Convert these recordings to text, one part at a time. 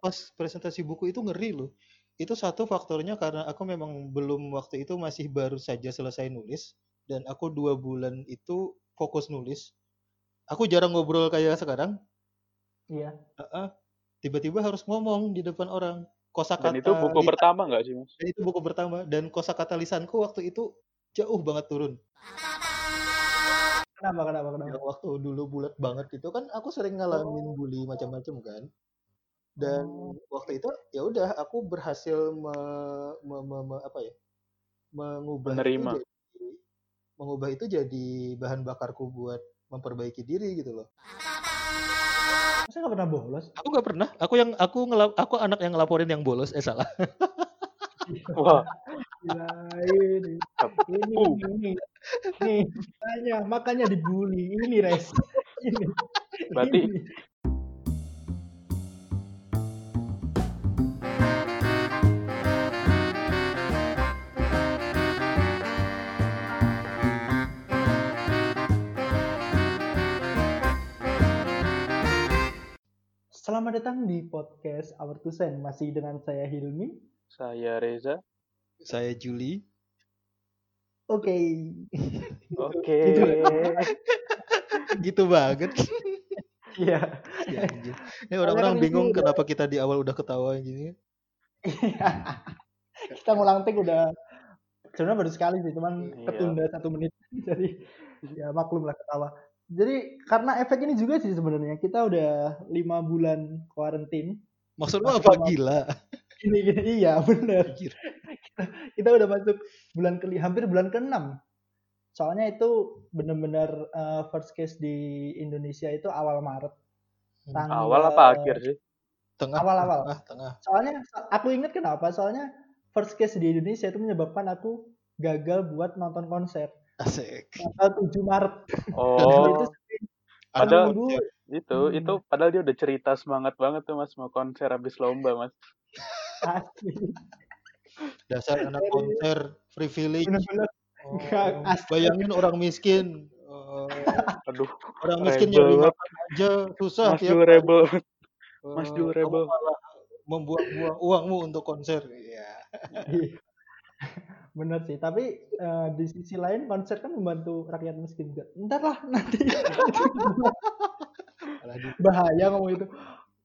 pas presentasi buku itu ngeri loh. Itu satu faktornya karena aku memang belum waktu itu masih baru saja selesai nulis dan aku dua bulan itu fokus nulis. Aku jarang ngobrol kayak sekarang. Iya. Heeh. Tiba-tiba harus ngomong di depan orang. Kosakata Dan itu buku lisan- pertama nggak sih mas? dan itu buku pertama dan kosakata lisanku waktu itu jauh banget turun. Kenapa kenapa kenapa? Yang waktu dulu bulat banget itu kan aku sering ngalamin bully macam-macam kan. Dan Oh. waktu itu ya udah aku berhasil me, me- me- me- apa ya? mengubah Menerima. itu jadi mengubah itu jadi bahan bakarku buat memperbaiki diri gitu loh. Masa nggak pernah bolos? Aku nggak pernah. Aku yang aku ngelap aku anak yang ngelaporin yang bolos. Eh salah. Wah, Gila, ini, ini, ini, nih, makanya, makanya dibully. Ini res, ini. Berarti- ini. Selamat datang di podcast Our Two Cent. Masih dengan saya Hilmi. saya Reza. Saya Juli. Oke. Oke. Gitu. gitu banget. Iya. Ya. Ini orang-orang bingung udah- kenapa kita di awal udah ketawa gini. Kita ngulang take udah sebenarnya baru sekali sih, cuman Iya. ketunda satu menit. Jadi ya maklum lah ketawa. Jadi karena efek ini juga sih sebenarnya kita udah lima bulan karantin. Maksud lu Masuk apa gila? Gini gini iya bener. Anjir. Kita udah masuk bulan ke hampir bulan ke-6. Soalnya itu bener-bener eh, first case di Indonesia itu awal Maret. Hmm. Tanggal- Awal apa akhir sih? Tengah. Awal-awal. Tengah, tengah. Soalnya aku inget kenapa? Soalnya first case di Indonesia itu menyebabkan aku gagal buat nonton konser Asik. tanggal 7 Maret. Oh, itu Ada Padahal- nunggu itu Hmm. itu padahal dia udah cerita semangat banget tuh mas mau konser habis lomba mas. asli. dasar anak konser privilege. Bener-bener Oh, asli. bayangin orang miskin. Oh, Aduh, orang miskin Rebel makan aja susah mas tiap durable. hari. Mas Eh, durable. malah membuang-buang uangmu untuk konser. Iya. Iya. Bener sih, tapi eh, di sisi lain konser kan membantu rakyat miskin juga. Ntar lah nanti bahaya ngomong itu.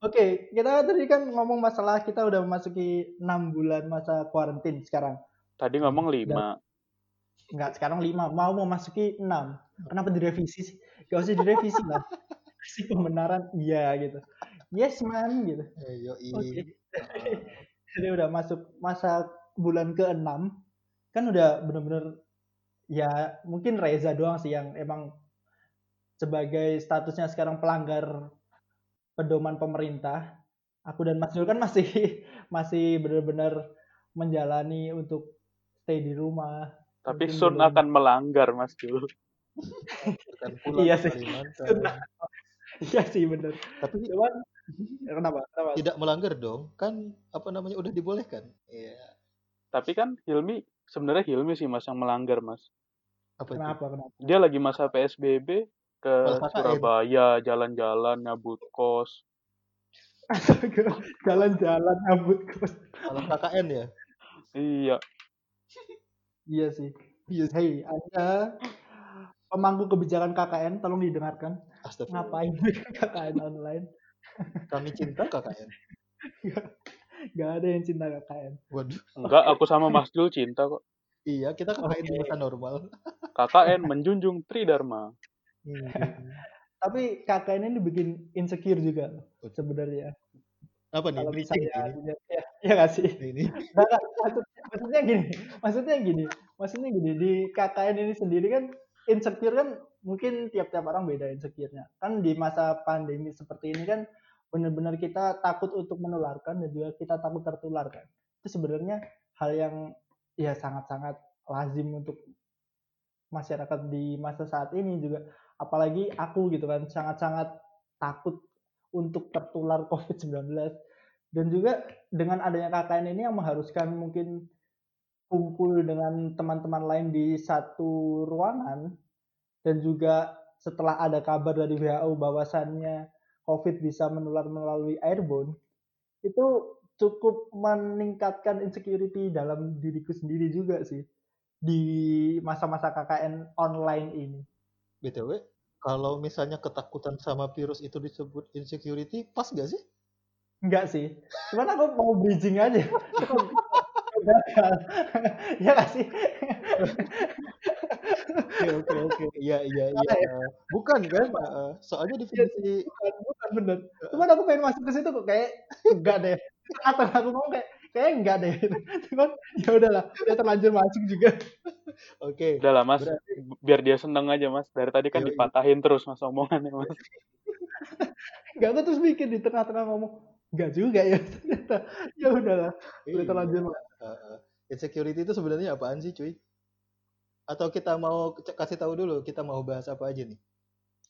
Oke, kita tadi kan ngomong masalah kita udah memasuki enam bulan masa kuarantin sekarang. Tadi ngomong lima. Enggak, sekarang lima. Mau memasuki enam. Kenapa direvisi sih? Gak usah direvisi lah. Kasih pembenaran, iya gitu. Yes man gitu. Eh. Oke. Heeh. Jadi udah masuk masa bulan ke-6 kan udah bener-bener ya mungkin Reza doang sih yang emang sebagai statusnya sekarang pelanggar pedoman pemerintah. Aku dan Mas Dul kan masih masih bener-bener menjalani untuk stay di rumah. Tapi Sun belum- akan melanggar mas pulang Iya sih. Iya sih bener. Tapi Cuman kenapa? Kenapa? tidak melanggar dong. Kan apa namanya udah dibolehkan. Iya. Tapi kan Hilmi sebenarnya Hilmi sih mas yang melanggar mas. Apa itu? Kenapa? Kenapa? Dia lagi masa PSBB ke KKN. Surabaya jalan-jalan nyabut kos. Jalan-jalan rambut kos. Malah KKN ya. Iya. Iya sih. Iya. Hei, Anda pemangku kebijakan KKN tolong didengarkan. Ngapain bikin KKN online? Kami cinta KKN. Gak ada yang cinta KKN. Waduh. Enggak, aku sama Mas Dul cinta kok. Iya, kita KKN di Oke. masa normal. KKN menjunjung Tridharma. Hmm. Tapi KKN ini bikin insecure juga sebenarnya. Apa nih? Kalau misalnya ini? ya, ya gak sih? Ini. Maksudnya gini, maksudnya gini, maksudnya gini di KKN ini sendiri kan insecure kan mungkin tiap-tiap orang beda insecure-nya. Kan di masa pandemi seperti ini kan benar-benar kita takut untuk menularkan dan juga kita takut tertular kan. Itu sebenarnya hal yang ya sangat-sangat lazim untuk masyarakat di masa saat ini juga apalagi aku gitu kan sangat-sangat takut untuk tertular COVID-19 dan juga dengan adanya KKN ini yang mengharuskan mungkin kumpul dengan teman-teman lain di satu ruangan dan juga setelah ada kabar dari WHO bahwasannya COVID bisa menular melalui airborne itu cukup meningkatkan insecurity dalam diriku sendiri juga sih di masa-masa KKN online ini. BTW, kalau misalnya ketakutan sama virus itu disebut insecurity, pas gak sih? Enggak sih. Cuman aku mau bridging aja. Ya gak sih? Oke, oke, oke. Iya, iya, iya. Bukan kan? Soalnya definisi bukan bener. Cuman aku pengen masuk ke situ kok kayak enggak deh. Atau aku mau kayak kayak enggak deh. Cuman ya udahlah, udah terlanjur masuk juga. Oke. Udah lah mas, Berarti biar dia seneng aja mas. Dari tadi kan Yoi. dipatahin terus mas omongannya mas. Enggak aku terus mikir di tengah-tengah ngomong enggak juga ya ternyata. Ya udahlah, udah Iya. terlanjur masuk. Heeh. Insecurity itu sebenarnya apaan sih, cuy? Atau kita mau kasih tahu dulu kita mau bahas apa aja nih?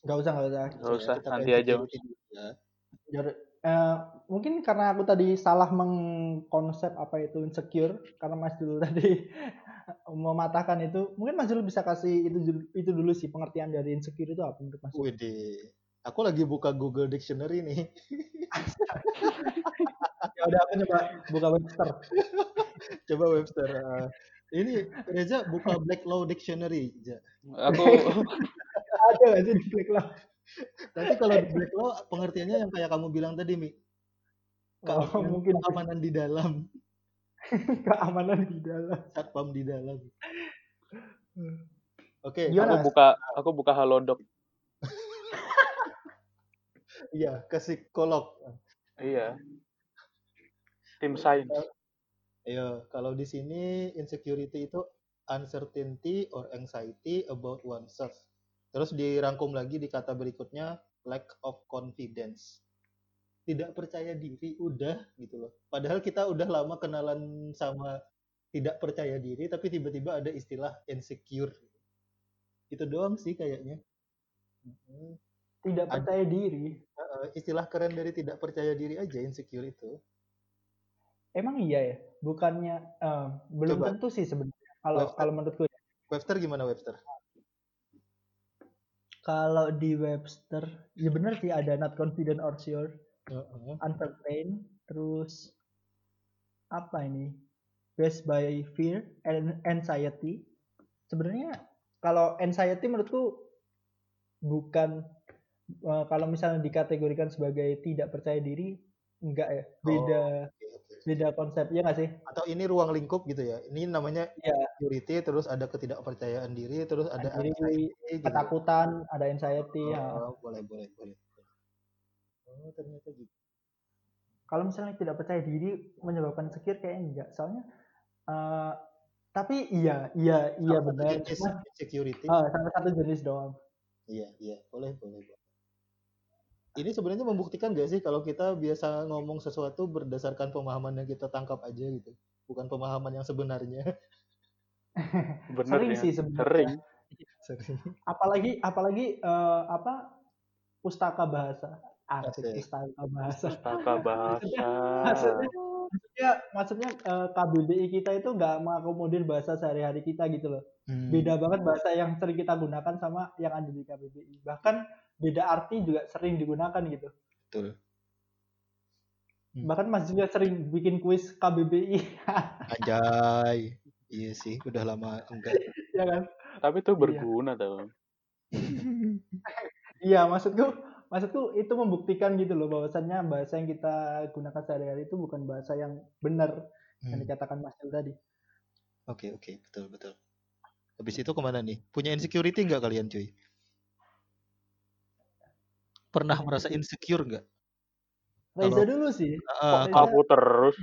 Enggak usah, enggak usah. Gak Ya, usah, nanti aja insecurity dulu ya. Eh, mungkin karena aku tadi salah mengkonsep apa itu insecure karena Mas dulu tadi mematahkan itu mungkin Mas dulu bisa kasih itu dulu- itu dulu sih pengertian dari insecure itu apa menurut Mas. Aku lagi buka Google Dictionary nih. ya udah aku coba buka Webster Coba Webster. eh, ini Reza buka Black Law Dictionary. Ja. Aku ada nggak sih di klik lah Nanti kalau di Black Law pengertiannya yang kayak kamu bilang tadi, Mi. oh, Keamanan, mungkin keamanan di dalam, keamanan di dalam satpam di dalam. Oke, Gimana? aku buka aku buka halodoc. iya ke psikolog. Iya. Tim sains. Ayo, kalau di sini insecurity itu uncertainty or anxiety about oneself. Terus dirangkum lagi di kata berikutnya lack of confidence. Tidak percaya diri udah gitu loh. Padahal kita udah lama kenalan sama tidak percaya diri tapi tiba-tiba ada istilah insecure. Itu doang sih kayaknya. Tidak Ada. percaya diri Uh, istilah keren dari tidak percaya diri aja insecure itu. emang iya ya bukannya eh, belum Coba. tentu sih sebenarnya kalau kalau menurutku ya. Webster gimana Webster? Kalau di Webster ya benar sih ada not confident or sure Heeh. uncertain terus apa ini based by fear and anxiety sebenarnya kalau anxiety menurutku bukan eh, kalau misalnya dikategorikan sebagai tidak percaya diri enggak ya beda oke. Beda konsep ya nggak sih? Atau ini ruang lingkup gitu ya. Ini namanya Iya. insecurity terus ada ketidakpercayaan diri terus ada Diri, anxiety gitu. ya. ketakutan ada anxiety ya. Oh, boleh boleh boleh. Oh ternyata gitu. Kalau misalnya tidak percaya diri menyebabkan insecure kayaknya enggak. Soalnya eh, tapi iya iya iya benar. cuma insecurity. Eh, salah satu jenis doang. Iya iya. Boleh boleh boleh. Ini sebenarnya membuktikan gak sih kalau kita biasa ngomong sesuatu berdasarkan pemahaman yang kita tangkap aja gitu bukan pemahaman yang sebenarnya Bener sering ya. sih sebenarnya Sering. Sering. apalagi apalagi eh, apa pustaka bahasa Asik, Asik. pustaka bahasa Tata bahasa. maksudnya maksudnya maksudnya eh, KBBI kita itu nggak mengakomodir bahasa sehari-hari kita gitu loh Hmm. beda banget bahasa yang sering kita gunakan sama yang ada di KBBI bahkan beda arti juga sering digunakan gitu betul Hmm. bahkan Mas juga sering bikin kuis KBBI Anjay. Iya sih, udah lama enggak. ya kan Tapi itu berguna tau. iya maksudku maksudku itu membuktikan gitu loh bahwasannya bahasa yang kita gunakan sehari-hari itu bukan bahasa yang benar yang Hmm. dikatakan Mas Del tadi Oke, oke, betul, betul. Habis itu ke mana nih? Punya insecurity nggak kalian, cuy? Pernah merasa insecure nggak? Reza Kalau- dulu sih Ah, Reza- Aku terus.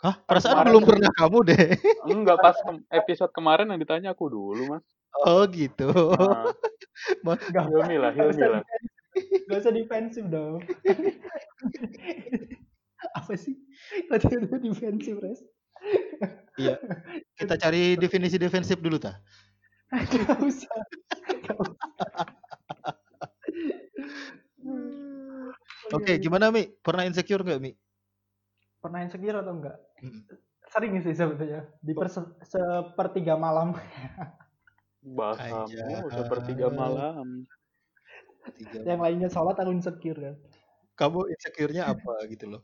Hah? Perasaan kemarin belum kan- pernah kamu deh. Enggak pas episode kemarin yang ditanya aku dulu mas. Oh gitu. Nah, Gak Hilmi lah, Hilmi lah. Gak usah defensif dong. Apa sih? Kok tiba-tiba defensif, Res? Iya. Kita cari definisi defensif dulu ta. Gak usah. Gak usah. Oke, gimana Mi? Pernah insecure nggak Mi? Pernah insecure atau enggak? Sering sih sebetulnya. Di perse- sepertiga malam. Bahasamu Anjay. sepertiga malam. Yang lainnya sholat aku insecure kan. Kamu insecure-nya apa gitu loh?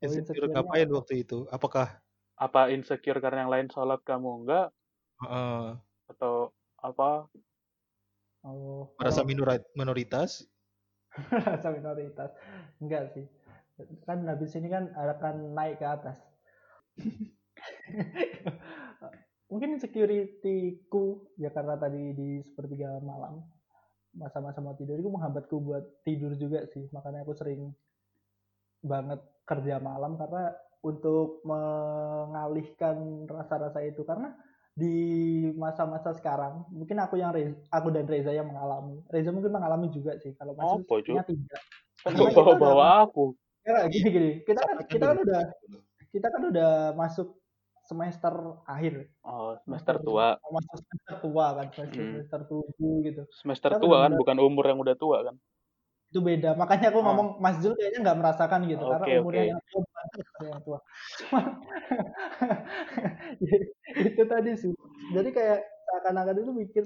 Insecure insecure-nya ngapain waktu itu? Apakah Apa insecure karena yang lain sholat kamu enggak? Heeh. Atau apa? Oh, merasa kalau minori- minoritas? merasa minoritas. Enggak sih. Kan habis ini kan akan naik ke atas. Mungkin insecurity-ku ya karena tadi di sepertiga malam masa-masa mau tidur itu menghambatku buat tidur juga sih. Makanya aku sering banget kerja malam karena untuk mengalihkan rasa-rasa itu karena di masa-masa sekarang mungkin aku yang Reza, aku dan Reza yang mengalami Reza mungkin mengalami juga sih kalau masih Cuk? tidak kita bawa-bawa aku. ya gini gini kita kan kita kan udah kita kan udah masuk semester akhir Oh, semester tua. masuk semester tua kan semester, Hmm. semester tujuh gitu Semester Kita tua kan, bukan umur yang udah tua kan. itu beda makanya aku Oh. ngomong Mas Zul kayaknya nggak merasakan gitu karena Oke, umurnya oke. yang tua yang tua Cuma, itu tadi sih jadi kayak seakan-akan itu mikir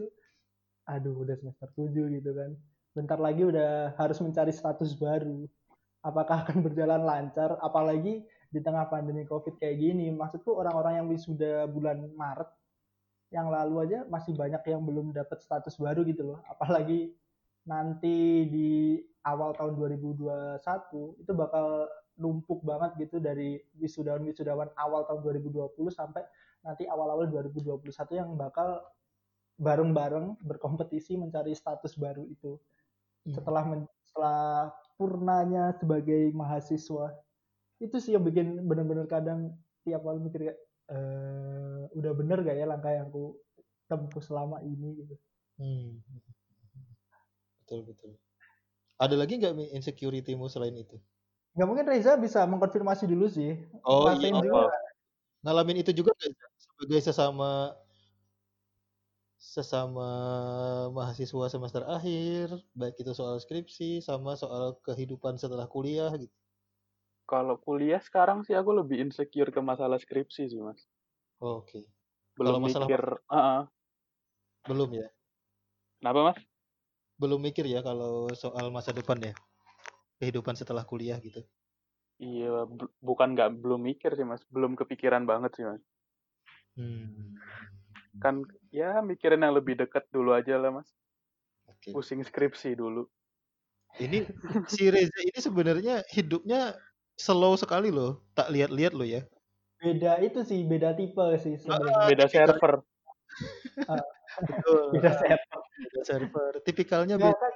aduh udah semester 7 gitu kan bentar lagi udah harus mencari status baru apakah akan berjalan lancar apalagi di tengah pandemi covid kayak gini maksudku orang-orang yang wisuda bulan Maret yang lalu aja masih banyak yang belum dapat status baru gitu loh. Apalagi nanti di awal tahun 2021 itu bakal numpuk banget gitu dari wisudawan-wisudawan awal tahun 2020 sampai nanti awal-awal 2021 yang bakal bareng-bareng berkompetisi mencari status baru itu. Hmm. setelah men- setelah purnanya sebagai mahasiswa itu sih yang bikin bener-bener kadang tiap kali mikir kayak eh udah bener gak ya langkah yang aku tempuh selama ini gitu Hmm. Betul betul. Ada lagi nggak insecurity-mu selain itu? nggak mungkin Reza bisa mengkonfirmasi dulu sih Oh iya, apa? ngalamin itu juga Za? sebagai sesama sesama mahasiswa semester akhir, baik itu soal skripsi sama soal kehidupan setelah kuliah gitu. Kalau kuliah sekarang sih aku lebih insecure ke masalah skripsi sih, Mas. Oke. Belum Kalau masalah mikir, Heeh. Belum ya? Kenapa, Mas? Belum mikir ya kalau soal masa depan ya. Kehidupan setelah kuliah gitu. Iya, bu- bukan nggak belum mikir sih, Mas. Belum kepikiran banget sih, Mas. Hmm. Kan ya mikirin yang lebih dekat dulu aja lah, Mas. Oke. Pusing skripsi dulu. Ini si Reza ini sebenarnya hidupnya slow sekali loh. Tak lihat-lihat loh ya. beda itu sih beda tipe sih sebenarnya Ah, Beda server. Betul. beda server Beda server. Tipikalnya Nggak, beda.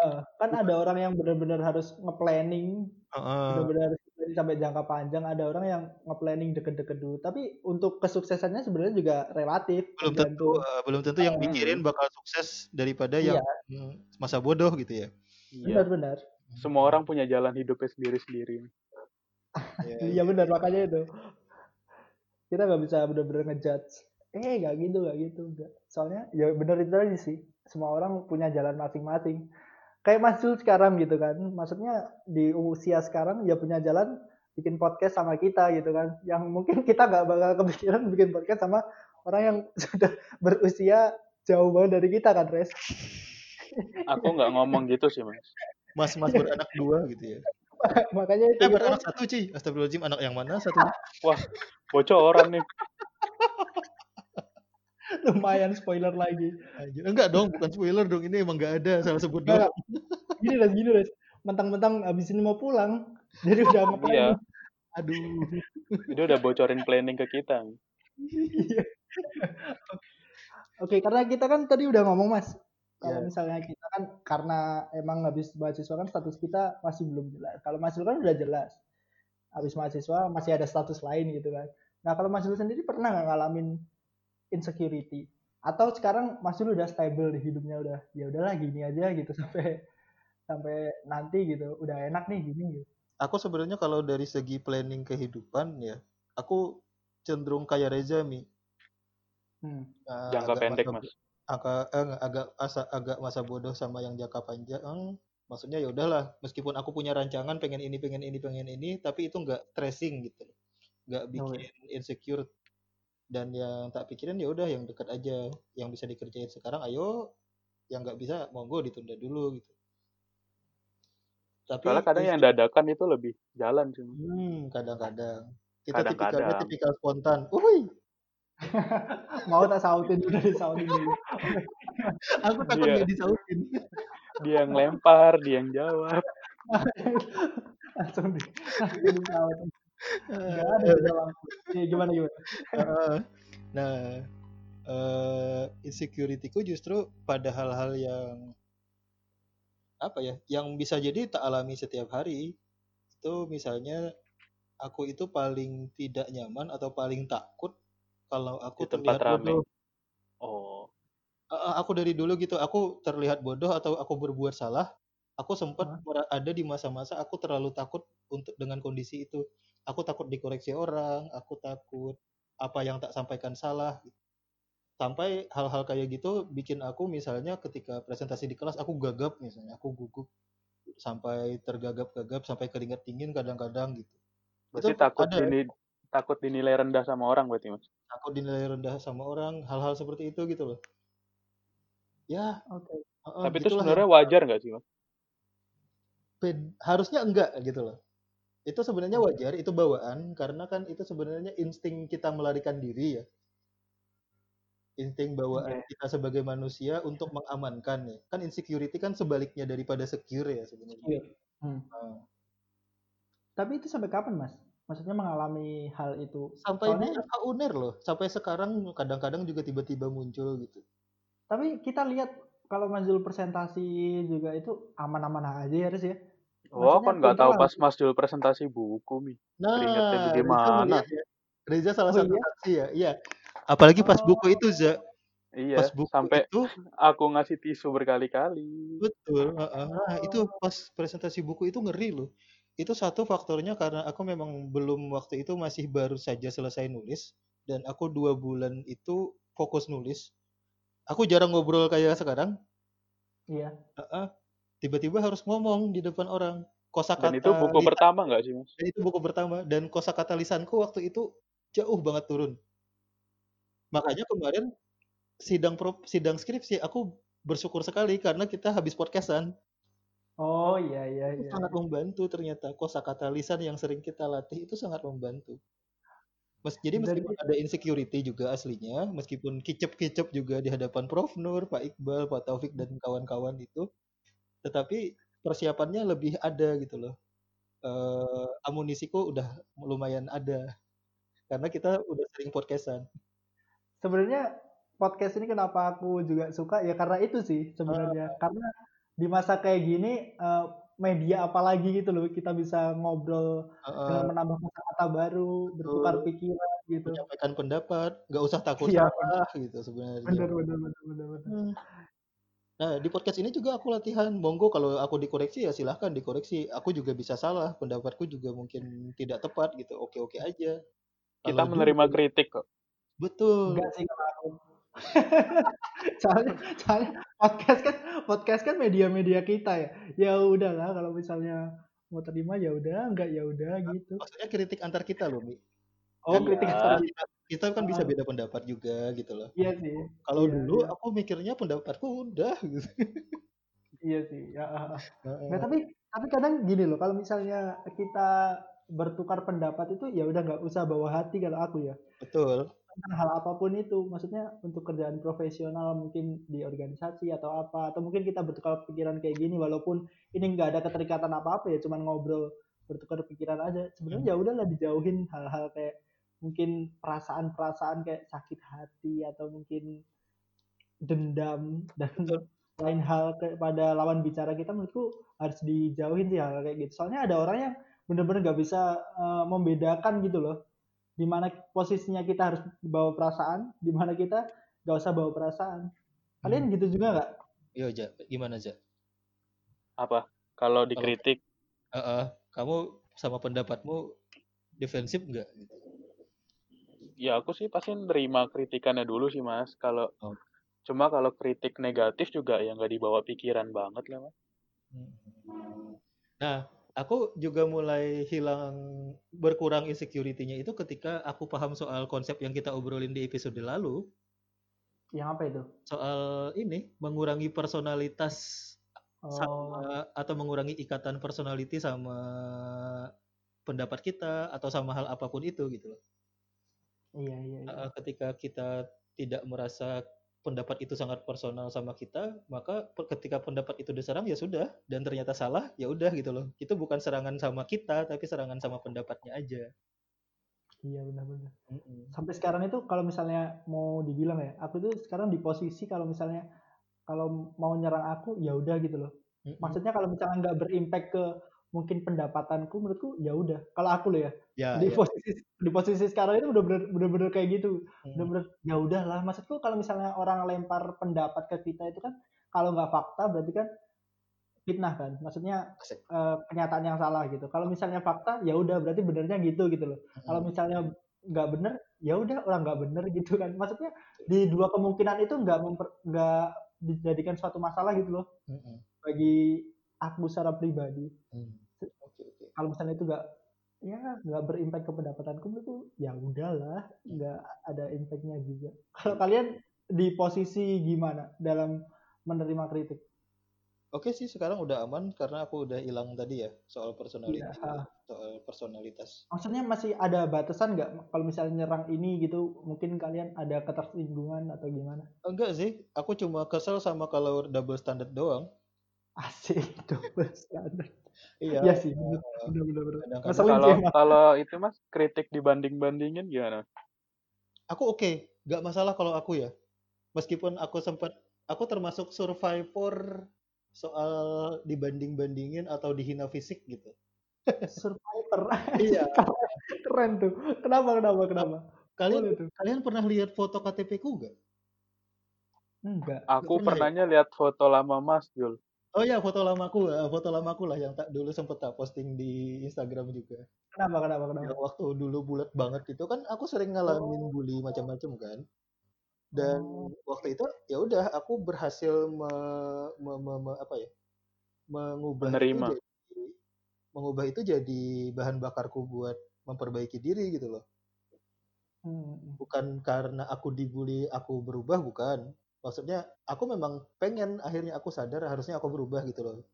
Eh, kan ada orang yang benar-benar harus nge-planning Heeh. benar-benar sampai jangka panjang ada orang yang nge-planning deket-deket dulu tapi untuk kesuksesannya sebenarnya juga relatif belum tentu eh, belum tentu yang Hmm. mikirin bakal sukses daripada Iya. yang mm, masa bodoh gitu ya. Iya. benar-benar Semua orang punya jalan hidupnya sendiri-sendiri. Ya, iya. Benar makanya itu. Kita nggak bisa benar-benar ngejudge. Eh nggak gitu nggak gitu enggak soalnya ya benar itu aja sih. Semua orang punya jalan masing-masing. Kayak Mas Jul sekarang gitu kan. Maksudnya di usia sekarang ya punya jalan bikin podcast sama kita gitu kan. Yang mungkin kita nggak bakal kepikiran bikin podcast sama orang yang sudah berusia jauh banget dari kita kan Res? Aku nggak ngomong gitu sih, Mas. Mas-mas beranak dua gitu ya. makanya itu Eh beranak satu Ci. Astagfirullahaladzim anak yang mana satu? Bocoran nih. lumayan spoiler lagi Anjir. Enggak dong, bukan spoiler dong. Ini emang nggak ada. Salah sebut doang. gini Res gini Res mentang-mentang abis ini mau pulang jadi udah ngapain Iya. Aduh. Dia udah bocorin planning ke kita. Iya. Oke, karena kita kan tadi udah ngomong Mas, kalau Iya. misalnya kita kan karena emang habis mahasiswa kan status kita masih belum jelas. Kalau Zul kan udah jelas. Habis mahasiswa masih ada status lain gitu kan. Nah, kalau Mas Zul sendiri pernah nggak ngalamin insecurity? Atau sekarang Mas Zul udah stable di hidupnya udah ya udahlah gini aja gitu sampai sampai nanti gitu. Udah enak nih gini gitu. Aku sebenarnya kalau dari segi planning kehidupan ya, aku cenderung kayak Reza mi. Hmm. Eh, Jangka pendek, Mas. Agak eh, agak asa, agak masa bodoh sama yang jangka panjang. Hmm, Maksudnya ya udahlah, meskipun aku punya rancangan pengen ini, pengen ini, pengen ini, tapi itu nggak tracing gitu. Nggak Oh, bikin insecure. Dan yang tak pikirin ya udah yang dekat aja, yang bisa dikerjain sekarang ayo, yang nggak bisa monggo ditunda dulu gitu. Tapi Soalnya kadang yang dadakan itu lebih jalan sih. Hmm, kadang-kadang. Kita Kadang-kadang. tipikalnya tipikal spontan. Uhuy, Mau tak sautin udah disautin dulu. aku takut Iya. nggak disautin. Dia yang lempar, dia yang jawab. langsung di langsung disautin. Enggak ada. Ya, gimana gimana? Heeh. Nah, eh insecurity-ku justru pada hal-hal yang apa ya, yang bisa jadi tak alami setiap hari. Itu misalnya aku itu paling tidak nyaman atau paling takut kalau aku Di tempat terlihat rame. bodoh. Oh, aku dari dulu gitu, aku terlihat bodoh atau aku berbuat salah. Aku sempat mera- ada di masa-masa aku terlalu takut untuk dengan kondisi itu. Aku takut dikoreksi orang, aku takut apa yang tak sampaikan salah. Sampai hal-hal kayak gitu bikin aku misalnya ketika presentasi di kelas aku gagap misalnya, aku gugup sampai tergagap-gagap sampai keringat dingin kadang-kadang gitu. berarti Itu takut ada ya, dini, takut dinilai rendah sama orang berarti mas. Takut dinilai rendah sama orang, hal-hal seperti itu gitu loh. Ya, Oke. heeh, Tapi itu gitulah ya. sebenarnya wajar nggak sih mas? Bed- harusnya enggak gitu loh. Itu sebenarnya Oke. wajar, itu bawaan karena kan itu sebenarnya insting kita melarikan diri ya. Insting bawaan Oke. kita sebagai manusia untuk mengamankan ya. Kan insecurity kan sebaliknya daripada secure ya sebenarnya. Iya. Hmm. Nah, Tapi itu sampai kapan, Mas? Maksudnya mengalami hal itu. sampai Soalnya FH UNER loh, sampai sekarang kadang-kadang juga tiba-tiba muncul gitu. tapi kita lihat kalau Mazul presentasi juga itu aman-aman aja ya, Riz ya. Oh, Maksudnya kan nggak tahu pas Mas Jul presentasi buku mi. Keringatnya Nah, Reza bagaimana? melihat ya. Reza salah Oh satu iya? saksi ya. Iya. Apalagi pas buku Oh, itu, Za. Iya, Pas buku sampai itu aku ngasih tisu berkali-kali. Betul, heeh. Nah, itu pas presentasi buku itu ngeri loh. Itu satu faktornya karena aku memang belum waktu itu masih baru saja selesai nulis dan aku dua bulan itu fokus nulis. Aku jarang ngobrol kayak sekarang. Iya. Heeh. Tiba-tiba harus ngomong di depan orang. Dan itu Kosakata buku lisan pertama nggak sih mas? dan itu buku pertama dan kosakata lisanku waktu itu jauh banget turun. Makanya kemarin sidang pro, sidang skripsi aku bersyukur sekali karena kita habis podcastan. Oh iya iya itu iya. sangat membantu ternyata kosakata lisan yang sering kita latih itu sangat membantu. Mes, jadi meskipun ada insecurity juga aslinya, meskipun kicep-kicep juga di hadapan Prof Nur, Pak Iqbal, Pak Taufik dan kawan-kawan itu, tetapi persiapannya lebih ada gitu loh. Eh, amunisiku udah lumayan ada karena kita udah sering podcastan. sebenarnya podcast ini kenapa aku juga suka ya karena itu sih sebenarnya karena di masa kayak gini eh, media apalagi gitu loh kita bisa ngobrol dengan Eh, menambah kata-kata baru bertukar betul. pikiran gitu menyampaikan pendapat, nggak usah takut iya salah gitu sebenarnya. bener bener bener bener bener Hmm. Nah, di podcast ini juga aku latihan. Monggo kalau aku dikoreksi ya silahkan dikoreksi. Aku juga bisa salah. Pendapatku juga mungkin tidak tepat gitu. Oke-oke aja. Kita Kalau menerima dulu, kritik kok. betul. enggak sih kalau aku soalnya soalnya podcast kan podcast kan media-media kita ya ya udahlah kalau misalnya mau terima ya udah enggak ya udah gitu Maksudnya kritik antar kita loh, Mi. oh Kan kritik Iya. antar kita, kita kan bisa Ah, beda pendapat juga gitu loh. iya sih Kalau iya dulu iya aku mikirnya pendapatku udah gitu. iya sih ya ah, ah. Nah, tapi tapi kadang gini loh, kalau misalnya kita bertukar pendapat itu ya udah nggak usah bawa hati kalau aku ya. Betul. Tentang hal apa pun itu, maksudnya untuk kerjaan profesional mungkin di organisasi atau apa, atau mungkin kita bertukar pikiran kayak gini walaupun ini nggak ada keterikatan apa-apa ya, cuman ngobrol bertukar pikiran aja. Sebenarnya Hmm. ya udahlah dijauhin hal-hal kayak mungkin perasaan-perasaan kayak sakit hati atau mungkin dendam dan Betul. lain hal kepada lawan bicara kita menurutku harus dijauhin sih hal kayak gitu. Soalnya ada orang yang bener-bener nggak bisa eh, membedakan gitu loh. Di mana posisinya kita harus bawa perasaan, di mana kita nggak usah bawa perasaan. Hmm. Kalian gitu juga nggak? Yo, Ja. Gimana, Ja? Apa? Kalau dikritik, Heeh. kamu sama pendapatmu defensif nggak? ya aku sih pasti nerima kritikannya dulu sih mas. Kalau Oh. cuma kalau kritik negatif juga ya nggak dibawa pikiran banget lah mas. Hmm. Nah, aku juga mulai hilang berkurang insecurity-nya itu ketika aku paham soal konsep yang kita obrolin di episode lalu, Yang apa itu? soal ini mengurangi personalitas Oh, sama atau mengurangi ikatan personality sama pendapat kita atau sama hal apa pun itu gitu loh. iya iya. iya. Ketika kita tidak merasa pendapat itu sangat personal sama kita, maka ketika pendapat itu diserang ya sudah dan ternyata salah ya udah gitu loh. Itu bukan serangan sama kita tapi serangan sama pendapatnya aja. Iya benar-benar. Mm-mm. Sampai sekarang itu kalau misalnya mau dibilang ya, aku tuh sekarang di posisi kalau misalnya kalau mau nyerang aku ya udah gitu loh. Mm-mm. Maksudnya kalau misalnya nggak berimpact ke mungkin pendapatanku menurutku ya udah. Kalau aku loh ya, Ya, di ya. posisi di posisi sekarang itu udah bener bener kayak gitu. Mm. Bener-bener ya udahlah. Maksudku kalau misalnya orang lempar pendapat ke kita itu kan kalau nggak fakta berarti kan fitnah kan. Maksudnya Asik. eh, kenyataan yang salah gitu. Kalau misalnya fakta ya udah berarti benernya gitu gitu loh. Kalau misalnya nggak bener ya udah orang nggak bener gitu kan. Maksudnya di dua kemungkinan itu nggak memper- nggak dijadikan suatu masalah gitu loh Mm-mm. bagi aku secara pribadi. Mm. Kalau misalnya itu nggak ya nggak berimpact ke pendapatanku itu ya udahlah nggak ada impactnya juga. Kalau kalian di posisi gimana dalam menerima kritik? Oke sih sekarang udah aman karena aku udah hilang tadi ya soal personalitas Iya. soal personalitas. Maksudnya masih ada batasan nggak kalau misalnya nyerang ini gitu mungkin kalian ada ketersinggungan atau gimana? Enggak sih, aku cuma kesel sama kalau double standard doang. Asik double standard. Iya. Iya sih. Kadang-kadang Ngeselin Kalau kalau itu mas kritik dibanding-bandingin gimana? Aku oke, nggak masalah kalau aku ya. Meskipun aku sempat, aku termasuk survivor soal dibanding-bandingin atau dihina fisik gitu. Survivor. Iya. Keren tuh. Kenapa kenapa kenapa? Kalian tuh. kalian pernah lihat foto KTP ku nggak? Enggak. Aku pernah ya? pernahnya lihat foto lama mas Jul. Oh ya, foto lamaku, eh, foto lamaku lah yang tak dulu sempet tak posting di Instagram juga. Kenapa kenapa kenapa? Yang waktu dulu bulat banget itu kan aku sering ngalamin bully macam-macam kan. Dan Oh. waktu itu ya udah aku berhasil me, me- me- me- apa ya? mengubah Menerima. itu jadi mengubah itu jadi bahan bakarku buat memperbaiki diri gitu loh. Hmm. Bukan karena aku dibully aku berubah bukan. Maksudnya aku memang pengen akhirnya aku sadar harusnya aku berubah gitu loh.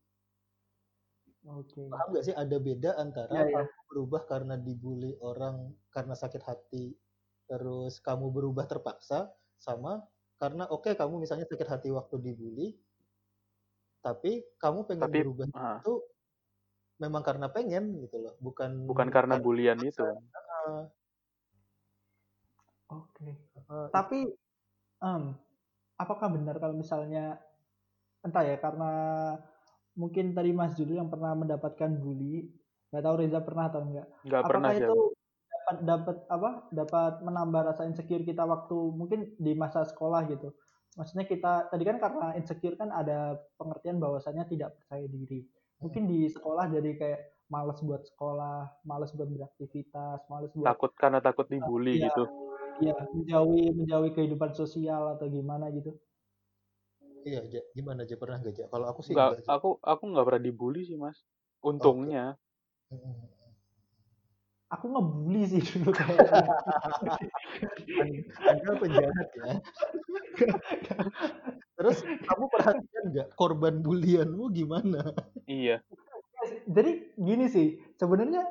Oke. Paham nggak sih ada beda antara Iya, iya. kamu berubah karena dibully orang karena sakit hati, terus kamu berubah terpaksa, sama karena oke kamu misalnya sakit hati waktu dibully, tapi kamu pengen Tapi berubah ah, itu memang karena pengen gitu loh, bukan bukan karena bulian itu. Ah, Oke. ah, Tapi em, apakah benar kalau misalnya entah ya karena mungkin tadi Mas Juli yang pernah mendapatkan bully, nggak tahu Reza pernah atau enggak. Nggak pernah Apakah sih itu dapat dapat apa? Dapat menambah rasa insecure kita waktu mungkin di masa sekolah gitu. Maksudnya kita tadi kan karena insecure kan ada pengertian bahwasannya tidak percaya diri. Mungkin di sekolah jadi kayak males buat sekolah, males buat beraktivitas, males buat Takut karena takut dibully Iya. gitu. Ya menjauhi menjauhi kehidupan sosial atau gimana gitu. iya, Ja. gimana aja pernah nggak Ja? Kalau aku sih Nggak, enggak aku aku nggak pernah dibully sih mas. Untungnya. Mm-mm. Aku ngebully sih dulu kayaknya. An- Anda penjahat ya. Terus kamu perhatikan nggak korban bulianmu gimana? Iya. Jadi gini sih, sebenarnya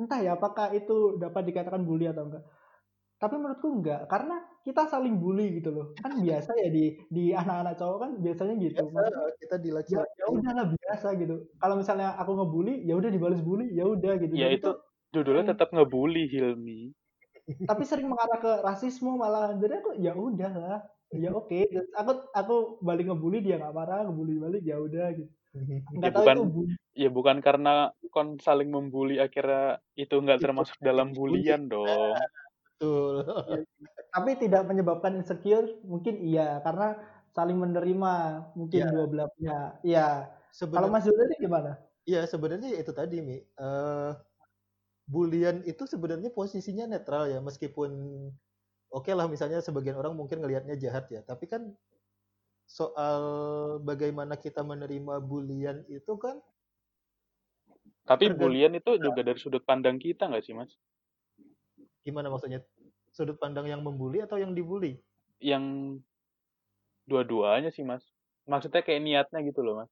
entah ya apakah itu dapat dikatakan bully atau enggak. Tapi menurutku enggak, karena kita saling bully gitu loh. Kan biasa ya di di anak-anak cowok kan biasanya gitu. Biasa kita di ya, ya udahlah biasa gitu. Kalau misalnya aku ngebully, ya udah dibalas bully, ya udah gitu. Ya itu judulnya Hmm. tetap ngebully Hilmi. tapi sering mengarah ke rasisme malah jadi aku ya udahlah ya oke Terus aku aku balik ngebully dia nggak marah ngebully balik ya udah gitu nggak Ya tahu bukan itu bully ya bukan karena kon saling membuli akhirnya itu nggak termasuk dalam bulian dong. Betul. tapi tidak menyebabkan insecure mungkin iya karena saling menerima mungkin Iya. dua belah pihak iya kalau Mas Yudha gimana ya sebenarnya itu tadi Mi. Eh bulian itu sebenarnya posisinya netral ya meskipun oke lah misalnya sebagian orang mungkin ngelihatnya jahat ya, tapi kan soal bagaimana kita menerima bulian itu kan Tapi bulian itu juga dari sudut pandang kita nggak sih mas? Gimana maksudnya sudut pandang yang membuli atau yang dibully? Yang dua-duanya sih mas. Maksudnya kayak niatnya gitu loh mas.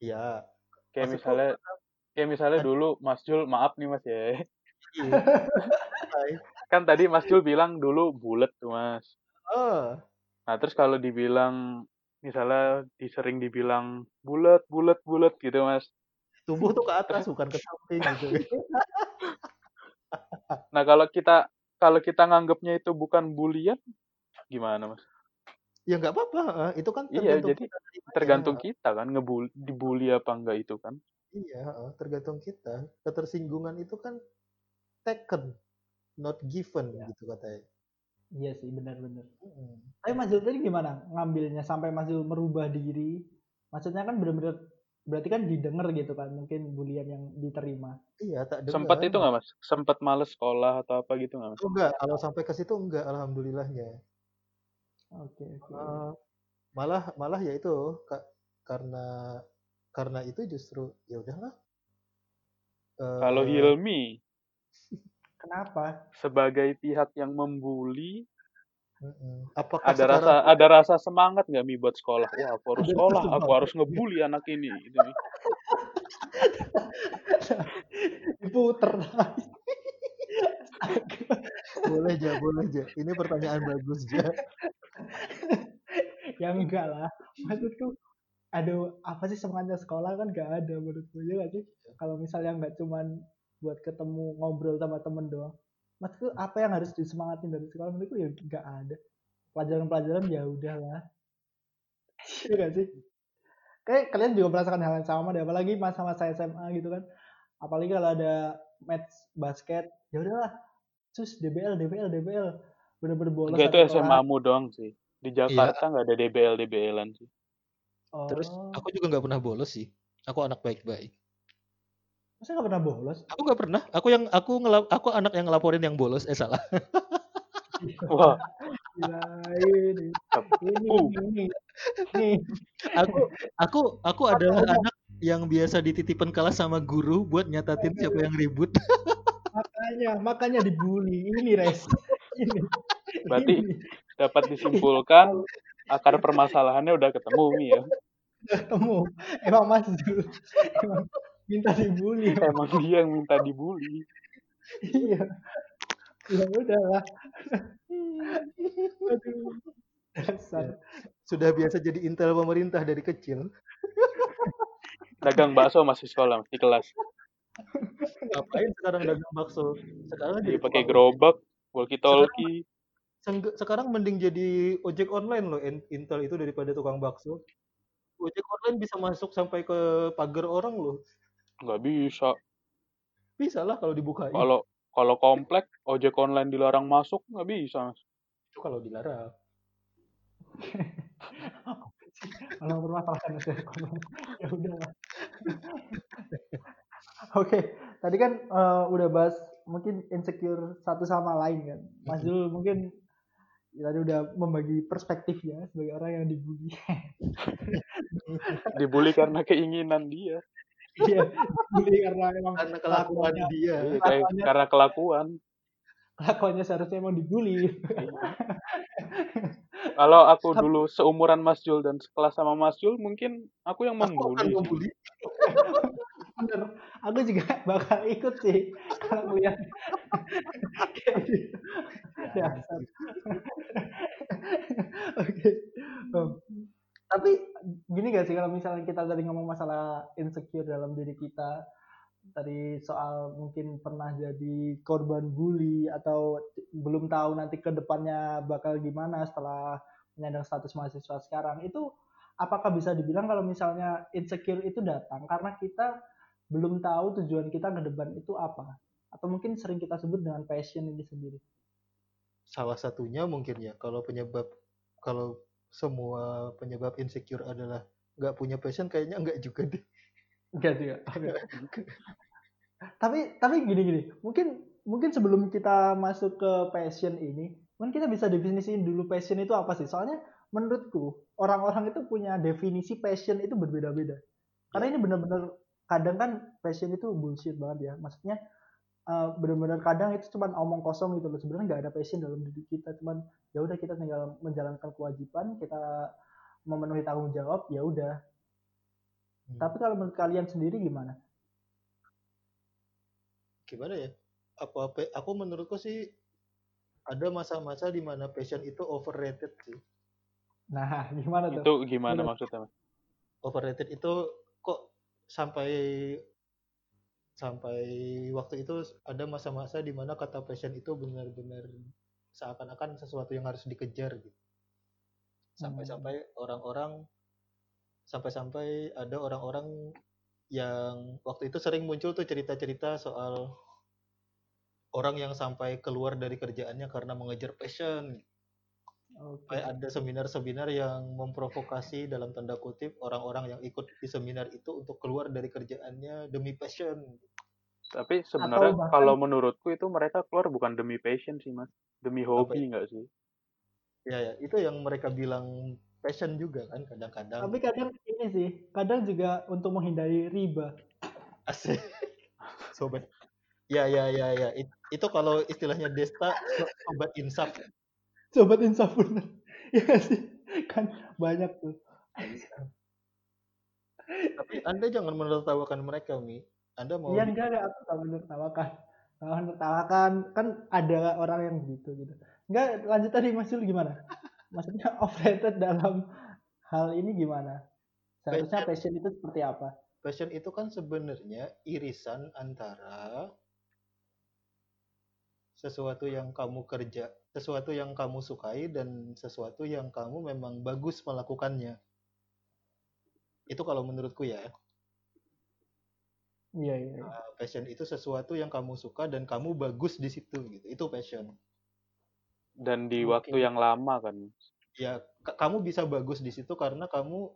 Iya. Kayak Maksudku misalnya kayak misalnya Ad- dulu Mas Jul, maaf nih Mas ya. iya. Kan tadi Mas Jul bilang dulu bulat tuh Mas. Oh, Nah, terus kalau dibilang misalnya disering dibilang bulat, bulat, bulat gitu Mas. tubuh tuh ke atas bukan ke samping gitu. Nah, kalau kita kalau kita nganggapnya itu bukan bulian gimana Mas? ya nggak apa-apa, heeh. itu kan Iya, tergantung jadi kita tergantung heeh. kita kan ngebul dibully apa enggak itu kan. Iya, heeh, tergantung kita. Ketersinggungan itu kan taken, not given Iya. gitu katanya. Iya sih, benar-benar. Mm-mm. Tapi Mas Zul tadi gimana ngambilnya sampai Mas Zul merubah diri? Maksudnya kan benar-benar berarti kan didengar gitu kan mungkin bulian yang diterima. Iya, tak Sempat dengar. itu nggak Mas? Sempat males sekolah atau apa gitu nggak Mas? Oh, enggak, kalau sampai ke situ enggak alhamdulillahnya. Oke, oke. Eh, malah malah ya itu Kak, karena karena itu justru ya udahlah. Kalau Eh, Hilmi Kenapa? sebagai pihak yang membuli. Apakah ada sekarang rasa ada rasa semangat nggak mi buat sekolah? Wah, aku harus sekolah, aku harus ngebully anak ini. Gitu, Mi. Diputer. boleh aja, boleh aja. Ini pertanyaan bagus ja. ya enggak lah. Maksudku aduh apa sih semangatnya sekolah kan gak ada menurutku ya gak sih kalau misalnya nggak cuman buat ketemu ngobrol sama temen doang maksudku apa yang harus disemangatin dari sekolah menurutku ya nggak ada pelajaran-pelajaran ya udahlah ya gak sih kayak kalian juga merasakan hal yang sama deh apalagi masa-masa SMA gitu kan apalagi kalau ada match basket ya udahlah sus DBL DBL DBL bener-bener bolos Enggak itu kelas. SMA-mu doang sih. Di Jakarta nggak ada DBL DBL-an sih. Terus Oh, aku juga nggak pernah bolos sih. Aku anak baik-baik. Masa nggak pernah bolos Aku nggak pernah. Aku yang aku ngelap, aku anak yang ngelaporin yang bolos. Eh salah. Wah, Gila, ini ini Uh. ini nih Aku aku aku adalah anak yang biasa dititipin kelas sama guru buat nyatatin siapa yang ribut. makanya makanya dibully ini res ini Berarti ini. dapat disimpulkan akar permasalahannya udah ketemu Mi ya. ketemu emang Mas Zul emang minta dibully Emang dia yang minta dibully. iya ya udahlah aduh dasar Sudah biasa jadi intel pemerintah dari kecil. Dagang bakso masih sekolah di kelas. Ngapain sekarang dagang bakso? Sekarang Dia jadi pakai gerobak, walkie talkie. Seng- Sekarang mending jadi ojek online loh in- Intel itu daripada tukang bakso. Ojek online bisa masuk sampai ke pagar orang loh. Nggak bisa. Bisa lah kalau dibukain. Kalau kalau komplek ojek online dilarang masuk nggak bisa. Itu kalau dilarang. kalau ada ya udahlah oke tadi kan eh, udah bahas mungkin insecure satu sama lain kan Mas Zul mungkin ya tadi udah membagi perspektif ya sebagai orang yang dibully Dibully karena keinginan dia. Iya dibully karena emang Karena kelakuan kelakuannya- dia. Iya, kayak- Kelakuannya- karena kelakuan. kelakuannya seharusnya emang dibully Kalau aku dulu seumuran Mas Jul dan sekelas sama Mas Jul, mungkin aku yang Aku membuli. membuli. bener aku juga bakal ikut sih kalau melihat gitu. Dasar. tapi gini gak sih kalau misalnya kita tadi ngomong masalah insecure dalam diri kita tadi soal mungkin pernah jadi korban bully atau belum tahu nanti ke depannya bakal gimana setelah menyandang status mahasiswa sekarang itu apakah bisa dibilang kalau misalnya insecure itu datang karena kita belum tahu tujuan kita ke depan itu apa? Atau mungkin sering kita sebut dengan passion ini sendiri? Salah satunya mungkin ya kalau penyebab kalau semua penyebab insecure adalah nggak punya passion kayaknya nggak juga deh. enggak juga tapi tapi gini gini. Mungkin mungkin sebelum kita masuk ke passion ini mungkin kita bisa definisiin dulu passion itu apa sih. Soalnya menurutku orang-orang itu punya definisi passion itu berbeda-beda. Karena ini benar-benar kadang kan passion itu bullshit banget ya. Maksudnya eh, benar-benar kadang itu cuma omong kosong gitu loh sebenarnya nggak ada passion dalam diri kita cuman ya udah kita tinggal menjalankan kewajiban kita memenuhi tanggung jawab ya udah Hmm. Tapi kalau menurut kalian sendiri gimana? gimana ya? Apa aku menurutku sih ada masa-masa di mana passion itu overrated sih. Nah, gimana tuh? Itu gimana Bener. maksudnya? Mas? Overrated itu kok sampai sampai waktu itu ada masa-masa di mana kata passion itu benar-benar seakan-akan sesuatu yang harus dikejar gitu. Sampai-sampai orang-orang sampai-sampai ada orang-orang yang waktu itu sering muncul tuh cerita-cerita soal orang yang sampai keluar dari kerjaannya karena mengejar passion. Oke. Kayak ada seminar-seminar yang memprovokasi dalam tanda kutip orang-orang yang ikut di seminar itu untuk keluar dari kerjaannya demi passion. Tapi sebenarnya bahkan- kalau menurutku itu mereka keluar bukan demi passion sih mas, demi hobi nggak sih? Ya, ya, itu yang mereka bilang passion juga kan kadang-kadang. Tapi kadang ini sih, kadang juga untuk menghindari riba. Asik. Sobat. Ya, ya, ya, ya. It- Itu kalau istilahnya Desta, so- sobat insaf. Sobat insaf bener. Ya sih? Kan banyak tuh. Tapi Anda jangan menertawakan mereka, Mi. Anda mau Iya enggak enggak aku tak menertawakan. Tak menertawakan kan ada orang yang gitu gitu. Enggak lanjut tadi Mas Yul gimana? Maksudnya overrated dalam hal ini gimana? Seharusnya passion itu seperti apa? passion itu kan sebenarnya irisan antara sesuatu yang kamu kerja, sesuatu yang kamu sukai dan sesuatu yang kamu memang bagus melakukannya. Itu kalau menurutku ya. Iya iya. Nah, passion itu sesuatu yang kamu suka dan kamu bagus di situ gitu. Itu passion. Dan di Oke. waktu yang lama kan, Ya, ka- kamu bisa bagus di situ karena kamu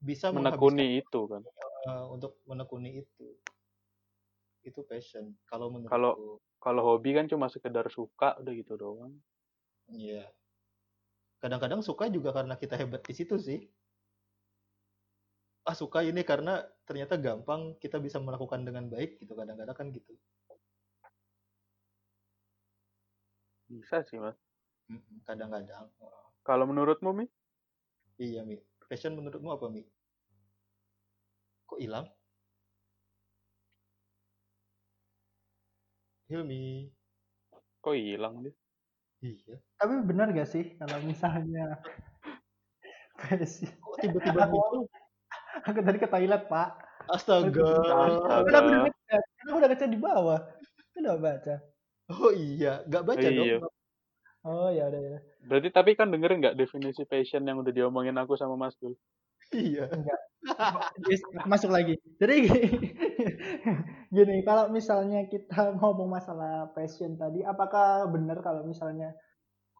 bisa menekuni itu kan. eh, untuk menekuni itu. Itu passion. Kalau menurutku. Kalau- Kalau hobi kan cuma sekedar suka udah gitu doang. Iya. Kadang-kadang suka juga karena kita hebat di situ sih. Ah suka ini karena ternyata gampang kita bisa melakukan dengan baik gitu kadang-kadang kan gitu. Bisa sih mas. Kadang-kadang. Kalau menurutmu mi? Iya Mi. Passion menurutmu apa Mi? Kok hilang? Hilmi. Kok hilang dia? Iya. Tapi benar gak sih kalau misalnya passion? Kok tiba-tiba muncul? Aku tadi ke toilet pak. Astaga. Astaga. Kan aku udah ngechat, kan aku udah ngechat di bawah. Kan udah baca. Oh iya, nggak baca Iya. dong. Oh ya udah ya. Berarti tapi kan dengerin nggak definisi passion yang udah diomongin aku sama Mas Dul? Iya. Yes, masuk lagi. Jadi gini, kalau misalnya kita ngomong masalah passion tadi, apakah benar kalau misalnya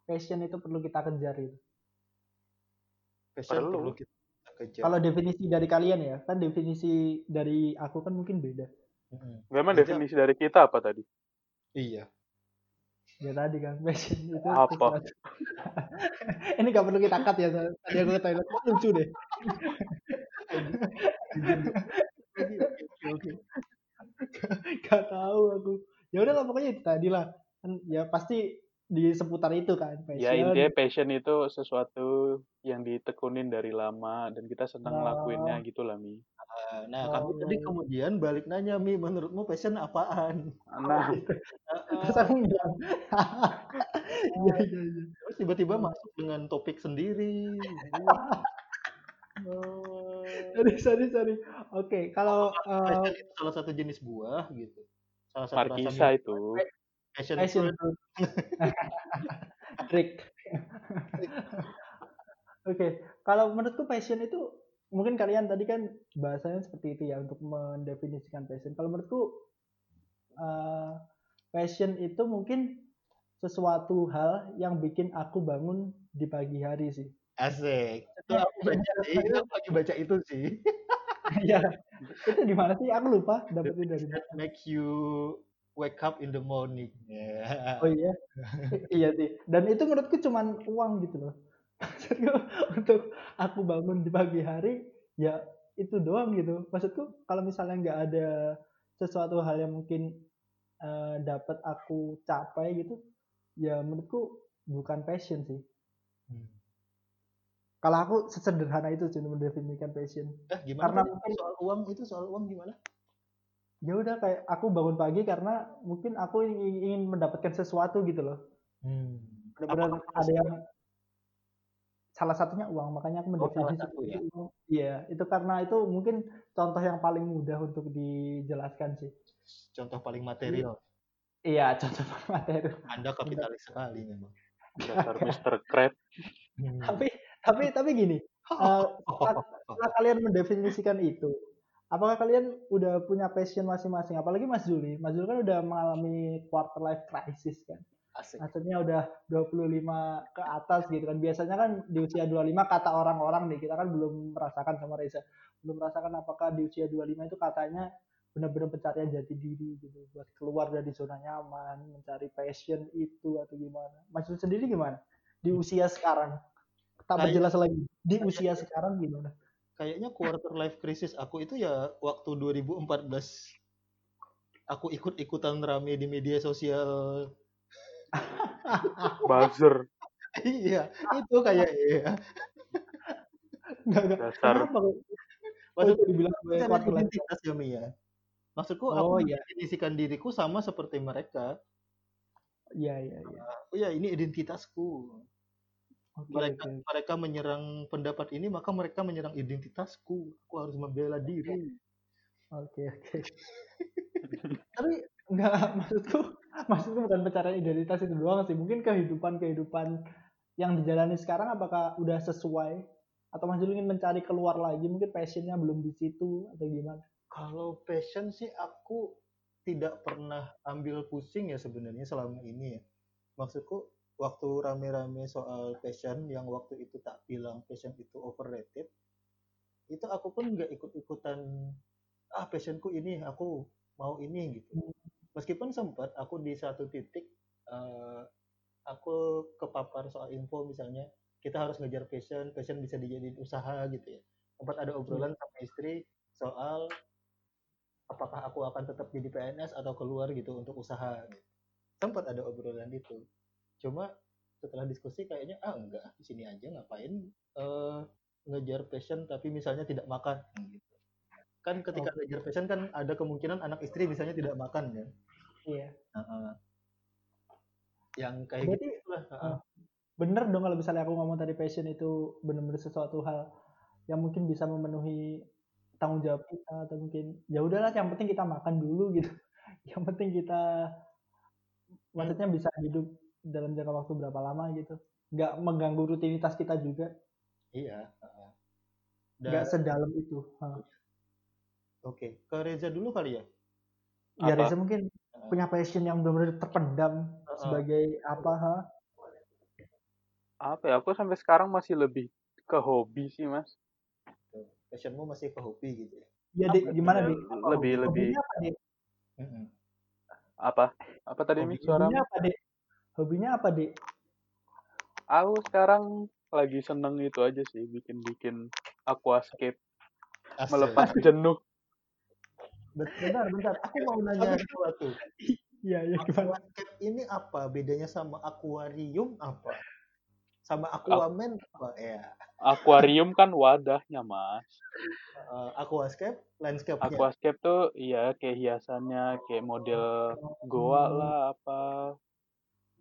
passion itu perlu kita kejar itu? Passion Perlu. perlu kita kejar. Kalau definisi dari kalian ya, kan definisi dari aku kan mungkin beda. Memang definisi dari kita apa tadi? Iya. Ya tadi kan passion itu. Apa? sesuatu- Ini gak perlu kita cut ya. Tadi aku ke toilet lucu deh. Oke, oke. Gak tahu aku. Ya udah lah pokoknya itu tadi lah. Kan ya pasti di seputar itu kan passion. Ya intinya passion itu sesuatu yang ditekunin dari lama dan kita senang Oh. ngelakuinnya gitu lah Mi. Nah, Oh, kamu tadi iya. kemudian balik nanya, Mi, menurutmu passion apaan? Nah, Terus aku bilang, iya iya iya. Terus tiba-tiba masuk dengan topik sendiri. Oh, Sorry sorry sorry. Oke kalau eh, passion itu salah satu jenis buah gitu. Salah satu Markisa itu. Passion, passion fruit. Trick. Oke, kalau menurutku passion itu mungkin kalian tadi kan bahasanya seperti itu ya untuk mendefinisikan passion. Kalau menurutku eh, passion itu mungkin sesuatu hal yang bikin aku bangun di pagi hari sih. Asik. Itu aku baca. Itu aku lagi baca itu sih. Iya, itu di mana sih? Aku lupa dapetnya dari make you wake up in the morning. Ya. Oh iya, iya sih. Dan itu menurutku cuman uang gitu loh. Untuk aku bangun di pagi hari, ya itu doang gitu. Maksudku kalau misalnya nggak ada sesuatu hal yang mungkin eh, dapat aku capai gitu, ya menurutku bukan passion sih. Hmm. Kalau aku sesederhana itu sih mendefinisikan passion. Eh, gimana Karena mungkin- soal uang itu soal uang gimana? Ya udah kayak aku bangun pagi karena mungkin aku ingin, ingin mendapatkan sesuatu gitu loh. Hmm. Benar-benar ada yang salah satunya uang, makanya aku Oh, mendefinisikan satu ya? uang. Iya, itu karena itu mungkin contoh yang paling mudah untuk dijelaskan sih. contoh paling material. Iya, contoh materi. Anda kapitalis sekali memang. Dasar Mr. Crab. Hmm. Tapi tapi tapi gini, eh, setelah, setelah kalian mendefinisikan itu, apakah kalian udah punya passion masing-masing? Apalagi Mas Juli, Mas Juli kan udah mengalami quarter life crisis kan. Asik. Maksudnya udah 25 ke atas gitu kan. Biasanya kan di usia 25 kata orang-orang nih, kita kan belum merasakan sama Reza. Belum merasakan apakah di usia 25 itu katanya benar-benar pencarian jati diri gitu. Buat keluar dari zona nyaman, mencari passion itu atau gimana. Mas Juli sendiri gimana? Di usia sekarang. Tak Kayak- berjelas lagi. Di usia sekarang gimana? Kayaknya quarter life crisis aku itu ya waktu 2014 aku ikut-ikutan rame di media sosial. Buzzer. iya, itu kayak iya. Enggak, enggak. Dasar. Kenapa kok? Maksud Kok dibilang quarter life identitas ya Mia. Maksudku Oh, aku iya. mendefinisikan diriku sama seperti mereka. Iya, iya, iya. Oh ya, ini identitasku. Mereka oke. mereka menyerang pendapat ini, maka mereka menyerang identitasku. Aku harus membela diri. Oke oke. Tapi enggak maksudku maksudku bukan pencarian identitas itu doang sih. Mungkin kehidupan kehidupan yang dijalani sekarang apakah udah sesuai atau masih ingin mencari keluar lagi mungkin passionnya belum di situ atau gimana? Kalau passion sih aku tidak pernah ambil pusing ya sebenarnya selama ini ya. Maksudku waktu rame-rame soal passion yang waktu itu tak bilang passion itu overrated, itu aku pun nggak ikut-ikutan ah passionku ini aku mau ini gitu. Meskipun sempat aku di satu titik eh, aku kepapar soal info misalnya kita harus ngejar passion, passion bisa dijadiin usaha gitu ya. Sempat ada obrolan sama istri soal apakah aku akan tetap jadi PNS atau keluar gitu untuk usaha. Sempat ada obrolan itu. Cuma setelah diskusi kayaknya ah enggak di sini aja ngapain eh, ngejar passion tapi misalnya tidak makan gitu. Kan ketika ngejar passion kan ada kemungkinan anak istri misalnya tidak makan kan. Iya. Heeh. Yang kayak Berarti gitu lah. heeh. bener dong kalau misalnya aku ngomong tadi passion itu benar-benar sesuatu hal yang mungkin bisa memenuhi tanggung jawab kita atau mungkin ya udahlah yang penting kita makan dulu gitu yang penting kita maksudnya bisa hidup dalam jangka waktu berapa lama gitu nggak mengganggu rutinitas kita juga Iya. heeh. nggak Dan sedalam itu oke, ke Reza dulu kali ya. ya Apa? Reza mungkin punya passion yang benar-benar terpendam Heeh. sebagai apa ha? Apa ya? Aku sampai sekarang masih lebih ke hobi sih, Mas. Passionmu masih ke hobi gitu ya. ya dek gimana Ya, dek lebih lebih apa dek apa? Apa tadi Mi suara? hobinya apa dek hobinya apa dek Aku sekarang lagi seneng itu aja sih, bikin-bikin aquascape, Asik. melepas jenuh. bentar bentar aku mau nanya sesuatu. iya iya Aquascape ini apa? Bedanya sama akuarium apa? Sama aquaman apa? Ya. Akuarium kan wadahnya, Mas. Eh, aquascape, landscape-nya. Aquascape tuh iya kayak hiasannya, kayak model goa lah apa.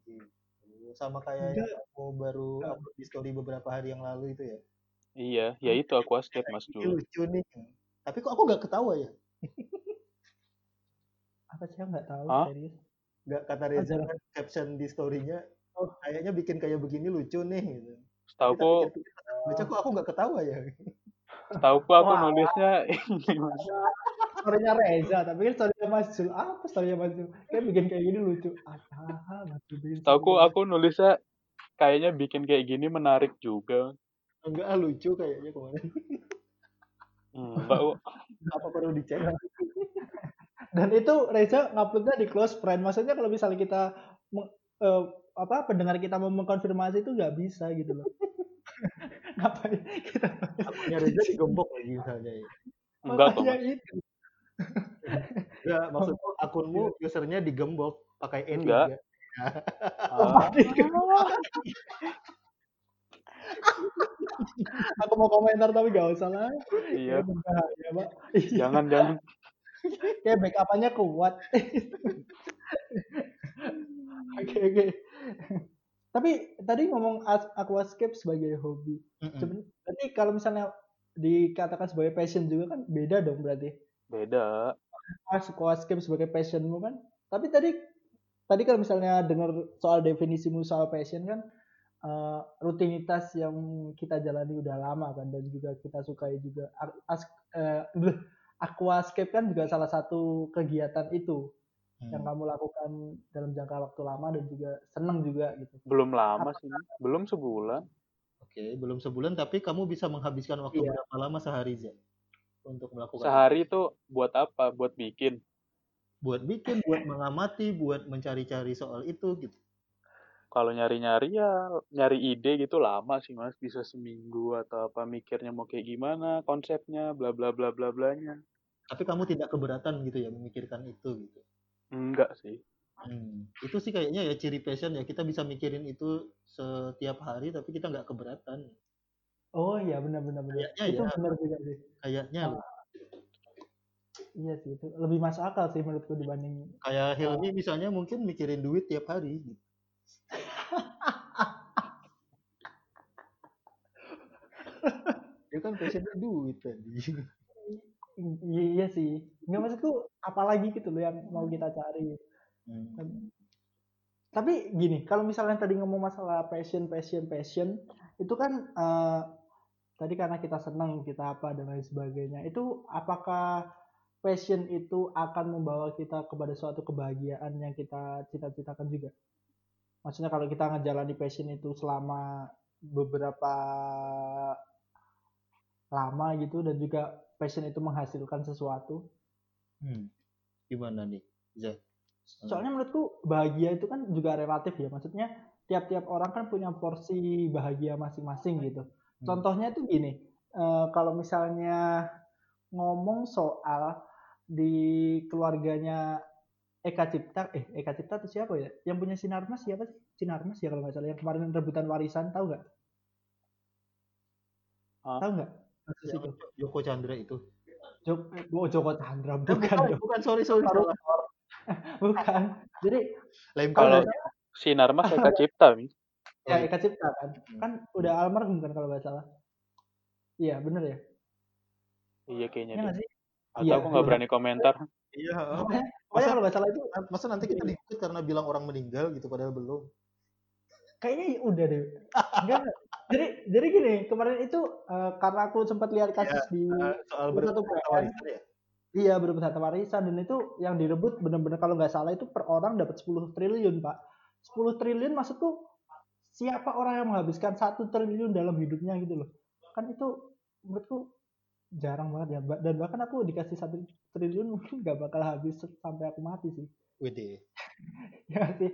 Gitu. Sama kayak Enggak. yang kamu baru upload di story beberapa hari yang lalu itu ya. Iya, ya itu aquascape Mas Ini dulu. lucu nih. Tapi kok aku nggak ketawa ya? apa sih aku nggak tahu Hah? serius Nggak kata Reza Ajar. kan caption di story-nya. Oh. Kayaknya bikin kayak begini lucu nih. Gitu. Pikir-pikir pas baca kok aku nggak ketawa ya? setauku aku Wah. nulisnya ini Mas. Storynya Reza tapi kan storynya Mas Jul apa storynya Mas Jul kayak bikin kayak gini lucu ah Mas Jul story. aku nulisnya kayaknya bikin kayak gini menarik juga. Enggak ah, lucu kayaknya kemarin. Enggak, kok. Apa perlu dicek? dan itu Reza nguploadnya di close friend maksudnya kalau misalnya kita eh, apa pendengar kita mau mengkonfirmasi itu nggak bisa gitu loh ngapain kita Akunnya Reza digembok lagi misalnya ya. enggak kok. Makanya itu Enggak, maksudku akunmu usernya digembok pakai E3. Enggak. Ya. Ah, aku mau komentar tapi gak usah lah. Iya. Berbahaya, Pak. Jangan jangan. Kayak backupannya kuat. Oke oke. Tapi tadi ngomong as- aquascape sebagai hobi. Cuman berarti kalau misalnya dikatakan sebagai passion juga kan beda dong berarti. Beda. Mas aquascape sebagai passionmu kan. Tapi tadi tadi kalau misalnya dengar soal definisimu soal passion kan eh, rutinitas yang kita jalani udah lama kan dan juga kita sukai juga as- eh, bleh, aquascape kan juga salah satu kegiatan itu Hmm. yang kamu lakukan dalam jangka waktu lama dan juga seneng juga gitu. Belum lama sih. Belum sebulan. Oke, belum sebulan tapi kamu bisa menghabiskan waktu Iya. berapa lama sehari Zen? Untuk melakukan Sehari itu buat apa? Buat bikin. buat bikin, buat mengamati, buat mencari-cari soal itu gitu. Kalau nyari-nyari ya nyari ide gitu lama sih mas. Bisa seminggu atau apa mikirnya mau kayak gimana konsepnya bla bla bla bla blanya. Tapi kamu tidak keberatan gitu ya memikirkan itu gitu. Enggak sih. Hmm, itu sih kayaknya ya ciri passion ya kita bisa mikirin itu setiap hari tapi kita nggak keberatan. Oh iya benar benar benar. Kayaknya Itu ya. benar juga sih. Kayaknya loh. Iya sih itu lebih masuk akal sih menurutku dibanding Kayak Hilmi misalnya mungkin mikirin duit tiap hari. Gitu. Dia kan passionnya duit tadi. I- iya sih. Nggak maksudku apalagi gitu loh yang mau kita cari. Hmm. Tapi gini, kalau misalnya tadi ngomong masalah passion, passion, passion, itu kan eh, tadi karena kita senang, kita apa dan lain sebagainya. Itu apakah passion itu akan membawa kita kepada suatu kebahagiaan yang kita cita-citakan juga? Maksudnya kalau kita ngejalani passion itu selama beberapa lama gitu dan juga passion itu menghasilkan sesuatu. Hmm. Gimana nih, Zah? Soalnya menurutku bahagia itu kan juga relatif ya. Maksudnya tiap-tiap orang kan punya porsi bahagia masing-masing gitu. Hmm. Contohnya tuh gini, eh, kalau misalnya ngomong soal di keluarganya Eka Cipta, eh Eka Cipta itu siapa ya? Yang punya Sinarmas siapa sih? Sinarmas ya kalau nggak salah. Yang kemarin rebutan warisan, tahu nggak? Hah? Tahu nggak? Itu. Joko Chandra itu. Joko, oh, Joko Chandra, Eh, bukan bukan, dong. bukan, sorry, sorry, Sorry. Bukan. Jadi Lain Kalau kali. sinar mas Eka Cipta mi. Ya Eka Cipta kan, kan udah almarhum kan kalau nggak salah. Iya bener ya. Iya kayaknya Iya nggak sih? Atau Iya, aku nggak bener. berani komentar. Iya. Masa- kalau nggak salah itu Masa nanti kita diikut karena bilang orang meninggal gitu padahal belum. kayaknya udah deh. Enggak. Jadi jadi gini kemarin itu eh, karena aku sempat lihat kasus di Eh, soal warisan ya. iya harta warisan dan itu yang direbut benar-benar kalau nggak salah itu per orang dapat 10 triliun pak. 10 triliun maksudku siapa orang yang menghabiskan satu triliun dalam hidupnya gitu loh. Kan itu menurutku jarang banget ya dan bahkan aku dikasih satu triliun mungkin nggak bakal habis sampai aku mati sih WD. ya sih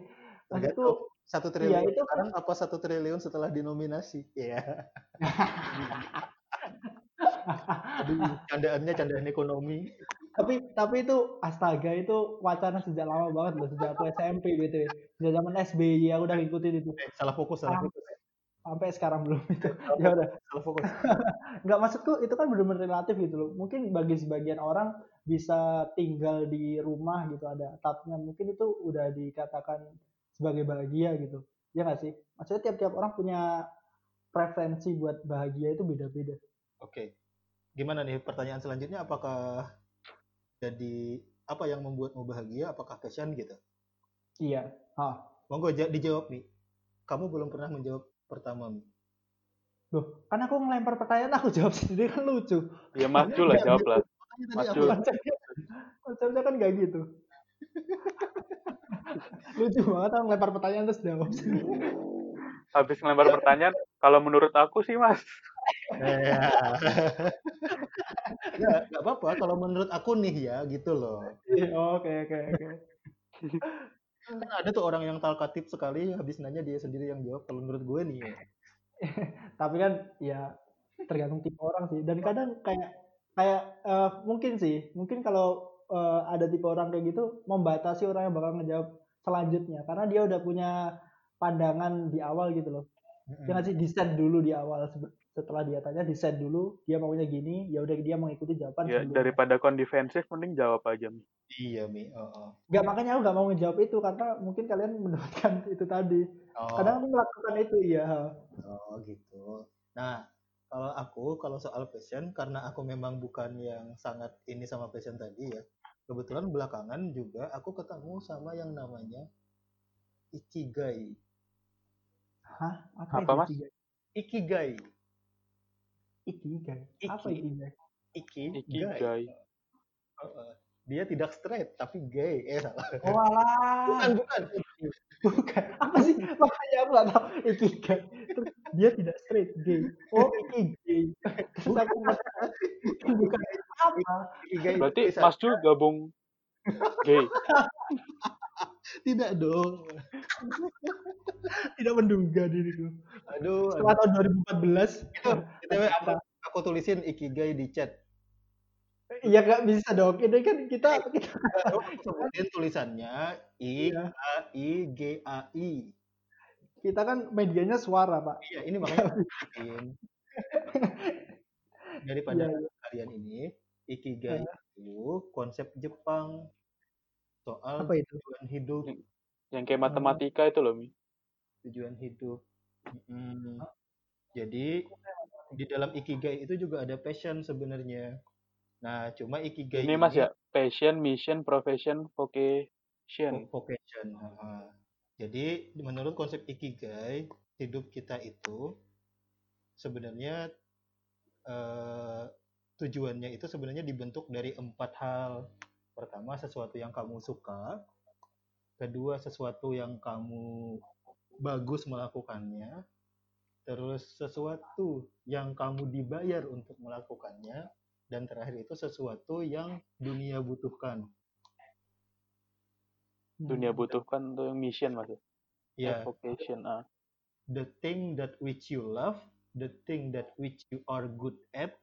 maksudku Tergantung satu triliun itu kan- sekarang apa satu triliun setelah dinominasi? Iya. Aduh, candaannya candaan ekonomi. Tapi tapi itu astaga itu wacana sejak lama banget loh sejak aku SMP gitu ya. Sejak zaman SBY aku udah ngikutin itu. Eh, salah fokus, salah Ah. fokus. sampai sekarang belum itu. ya udah. salah fokus. nggak maksudku itu kan benar-benar relatif gitu loh. Mungkin bagi sebagian orang bisa tinggal di rumah gitu ada atapnya. Mungkin itu udah dikatakan sebagai bahagia gitu. Ya nggak sih? Maksudnya tiap-tiap orang punya preferensi buat bahagia itu beda-beda. Oke. Gimana nih pertanyaan selanjutnya? Apakah jadi apa yang membuatmu bahagia? Apakah passion gitu? iya ah Monggo ja- dijawab nih. Kamu belum pernah menjawab pertama. Mi. loh kan aku ngelempar pertanyaan aku jawab sendiri kan lucu Ya maju lah jawab lah. Jul. konsepnya konsepnya kan gak gitu lucu banget aku ngelempar pertanyaan terus jawab Habis ngelempar pertanyaan, kalau menurut aku sih mas. Ya. Nggak, apa-apa kalau menurut aku nih ya gitu loh. Iya, oke oke oke Kan ada tuh orang yang talkatif sekali habis nanya dia sendiri yang jawab kalau menurut gue nih ya. tapi kan ya tergantung tipe orang sih dan kadang kayak kayak eh, mungkin sih mungkin kalau eh, ada tipe orang kayak gitu membatasi orang yang bakal ngejawab selanjutnya karena dia udah punya pandangan di awal gitu loh ya nggak sih desain dulu di awal setelah dia tanya di set dulu dia maunya gini ya udah dia mengikuti jawaban Ya, sebelumnya. daripada kon defensif mending jawab aja. Mi. Iya mi. Oh, oh. Nggak, makanya aku nggak mau ngejawab itu karena mungkin kalian mendapatkan itu tadi Oh, kadang aku melakukan itu iya oh gitu. Nah kalau aku kalau soal passion karena aku memang bukan yang sangat ini sama passion tadi ya. Kebetulan belakangan juga aku ketemu sama yang namanya ikigai. hah apa, Apa, itu Mas? ikigai? Ikigai. Ikigai apa Iki. ikigai Ikigai. Ikigai. Heeh. Dia tidak straight tapi gay. Eh salah. oh alah Bukan bukan. bukan apa sih makanya aku nggak tahu ikigai terus dia tidak straight gay oh ikigai terus aku bukan bukan apa Ikigai. Berarti Mas Jul gabung gay. tidak dong. tidak menduga diriku Aduh. setelah tahun 2014 BTW aku, aku tulisin ikigai di chat. Iya nggak bisa dong. Ini kan kita kita Aku sebutin tulisannya I Iya. A I G A I. kita kan medianya suara pak. Iya, ini makanya sebutin. Daripada Iya, iya. kalian ini, ikigai itu konsep Jepang soal Apa itu? tujuan hidup, Yang kayak matematika itu loh, Mi. tujuan hidup. Mm-mm. Jadi di dalam ikigai itu juga ada passion sebenarnya. Nah, cuma ikigai Ini Mas ya, passion, mission, profession, vocation. vo- vocation. Jadi menurut konsep ikigai, hidup kita itu sebenarnya eh, tujuannya itu sebenarnya dibentuk dari empat hal. Pertama, sesuatu yang kamu suka. Kedua, sesuatu yang kamu bagus melakukannya. Terus sesuatu yang kamu dibayar untuk melakukannya. Dan terakhir itu sesuatu yang dunia butuhkan. Dunia butuhkan tuh yang mission, Mas. ya. Ya, Vocation. Ah. the thing that which you love, the thing that which you are good at,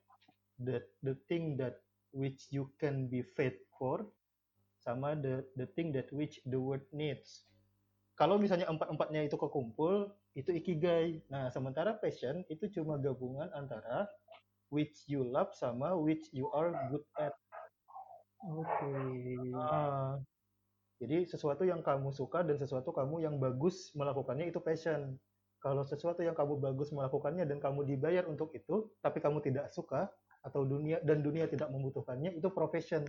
the the thing that which you can be paid for, sama the the thing that which the world needs. Kalau misalnya empat-empatnya itu kekumpul, itu ikigai. Nah, sementara passion itu cuma gabungan antara which you love sama which you are good at. Oke. Ah, jadi sesuatu yang kamu suka dan sesuatu kamu yang bagus melakukannya itu passion. Kalau sesuatu yang kamu bagus melakukannya dan kamu dibayar untuk itu, tapi kamu tidak suka atau dunia dan dunia tidak membutuhkannya itu profession.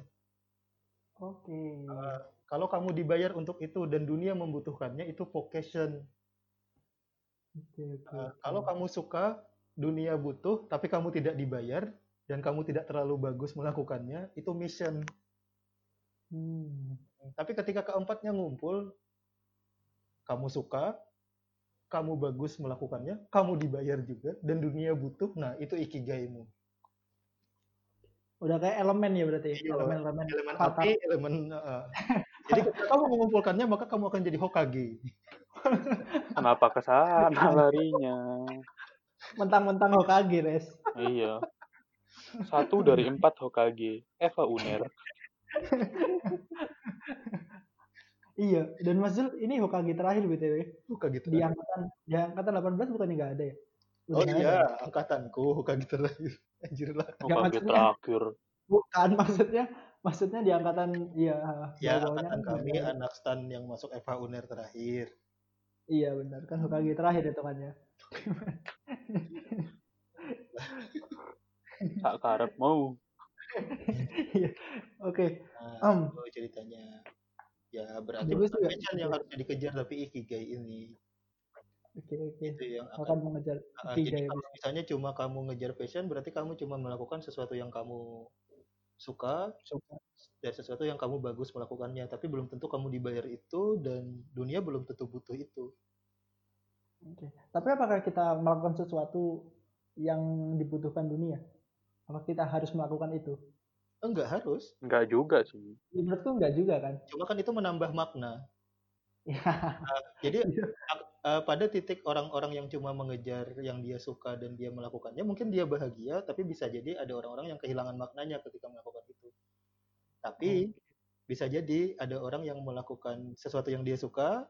Oke. Kalau kamu dibayar untuk itu dan dunia membutuhkannya itu vocation. Oke oke. Uh, kalau kamu suka, dunia butuh, tapi kamu tidak dibayar dan kamu tidak terlalu bagus melakukannya, itu mission. Hmm. Tapi ketika keempatnya ngumpul, kamu suka, kamu bagus melakukannya, kamu dibayar juga, dan dunia butuh, nah itu ikigaimu. Udah kayak elemen ya berarti. Iya, Elemen-elemen. Elemen empat api, elemen... uh, jadi kamu mengumpulkannya, maka kamu akan jadi Hokage. Kenapa ke sana larinya? Mentang-mentang Hokage, Res. Iya. Satu dari empat Hokage. Eva Uner. Iya. Dan Mas Zul ini Hokage terakhir BTW. Hokage Di terakhir. angkatan di angkatan 18 bukannya nggak ada ya? Udah Oh ada iya, ya? angkatanku Hokage terakhir. Anjir lah. Hokage maksudnya- terakhir. Bukan maksudnya maksudnya di angkatan iya Ya, bawah-bawahnya angkatan kan kami ada. anak stan yang masuk Eva Uner terakhir. Iya benar kan Hokage terakhir hitungannya. Tak karep mau. Nah, Oke. Em. itu ceritanya. Ya, berarti bukan yang harus dikejar, tapi ikigai ini. Oke oke. Itu yang Akan akan mengejar tiga jadi ya. kalau misalnya cuma kamu ngejar passion, berarti kamu cuma melakukan sesuatu yang kamu suka Suka. dan sesuatu yang kamu bagus melakukannya, tapi belum tentu kamu dibayar itu dan dunia belum tentu butuh itu. Oke. Tapi apakah kita melakukan sesuatu yang dibutuhkan dunia? Apa kita harus melakukan itu? Enggak harus, Enggak juga sih. Ya, menurutku enggak juga kan? cuma kan itu menambah makna. Ya. Jadi Eh, pada titik orang-orang yang cuma mengejar yang dia suka dan dia melakukannya, mungkin dia bahagia, tapi bisa jadi ada orang-orang yang kehilangan maknanya ketika melakukan itu. Tapi bisa jadi ada orang yang melakukan sesuatu yang dia suka,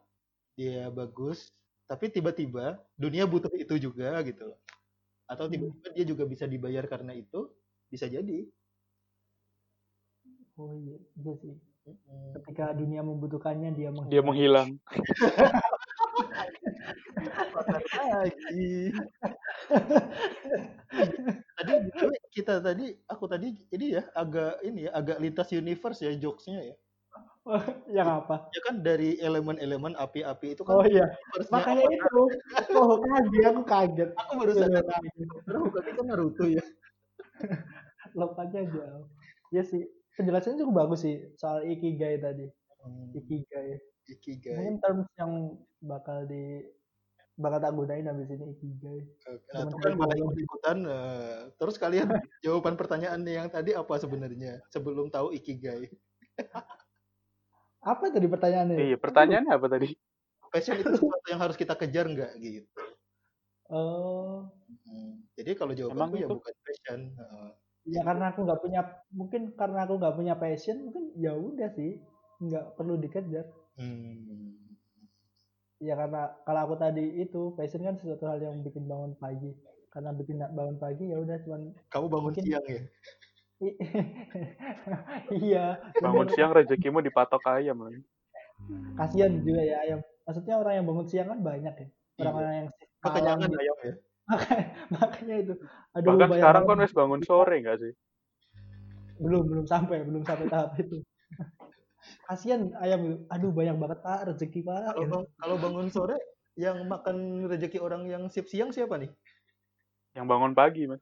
dia bagus, tapi tiba-tiba dunia butuh itu juga gitu loh. atau Hmm. tiba-tiba dia juga bisa dibayar karena itu bisa jadi Oh iya, iya sih. Ketika dunia membutuhkannya dia menghilang. Dia menghilang. Lagi tadi BTW, kita tadi aku tadi ini ya agak ini ya agak lintas universe ya jokesnya ya yang apa? ya kan dari elemen-elemen api-api itu kan Oh iya, makanya apa? itu. Oh kaget, aku kaget. aku baru sadar karena bukan itu Naruto ya Lokasinya jauh. Ya sih, penjelasannya cukup bagus sih soal ikigai tadi. Hmm, Ikigai. Ikigai Mungkin terms yang bakal di bakal tak gunain habis ini ikigai. nah itu teman-teman kan malah ikut-ikutan eh, terus kalian jawaban pertanyaan yang tadi apa sebenarnya sebelum tahu Ikigai Apa tadi pertanyaannya? Iya, pertanyaannya apa tadi? passion itu sesuatu yang harus kita kejar nggak gitu Oh, Hmm, jadi kalau jawabanku ya bukan passion Heeh. ya karena aku nggak punya, mungkin karena aku nggak punya passion, mungkin ya udah sih, nggak perlu dikejar. Hmm. Ya karena kalau aku tadi itu passion kan sesuatu hal yang bikin bangun pagi. Karena bikin bangun pagi ya udah cuman kamu bangun Mungkin- siang ya iya. Bangun bener. siang rezekimu dipatok ayam lagi. Kasihan juga ya ayam. Maksudnya orang yang bangun siang kan banyak ya. Orang-orang yang kekenyangan gitu. ayam ya Makanya, makanya itu. Aduh, Bahkan sekarang kan wes bangun sore nggak sih? belum belum sampai belum sampai tahap itu. Kasihan ayam itu. Aduh banyak banget pak rezeki pak. kalau bang- kalau bangun sore yang makan rezeki orang yang sip siang siapa nih Yang bangun pagi, Mas.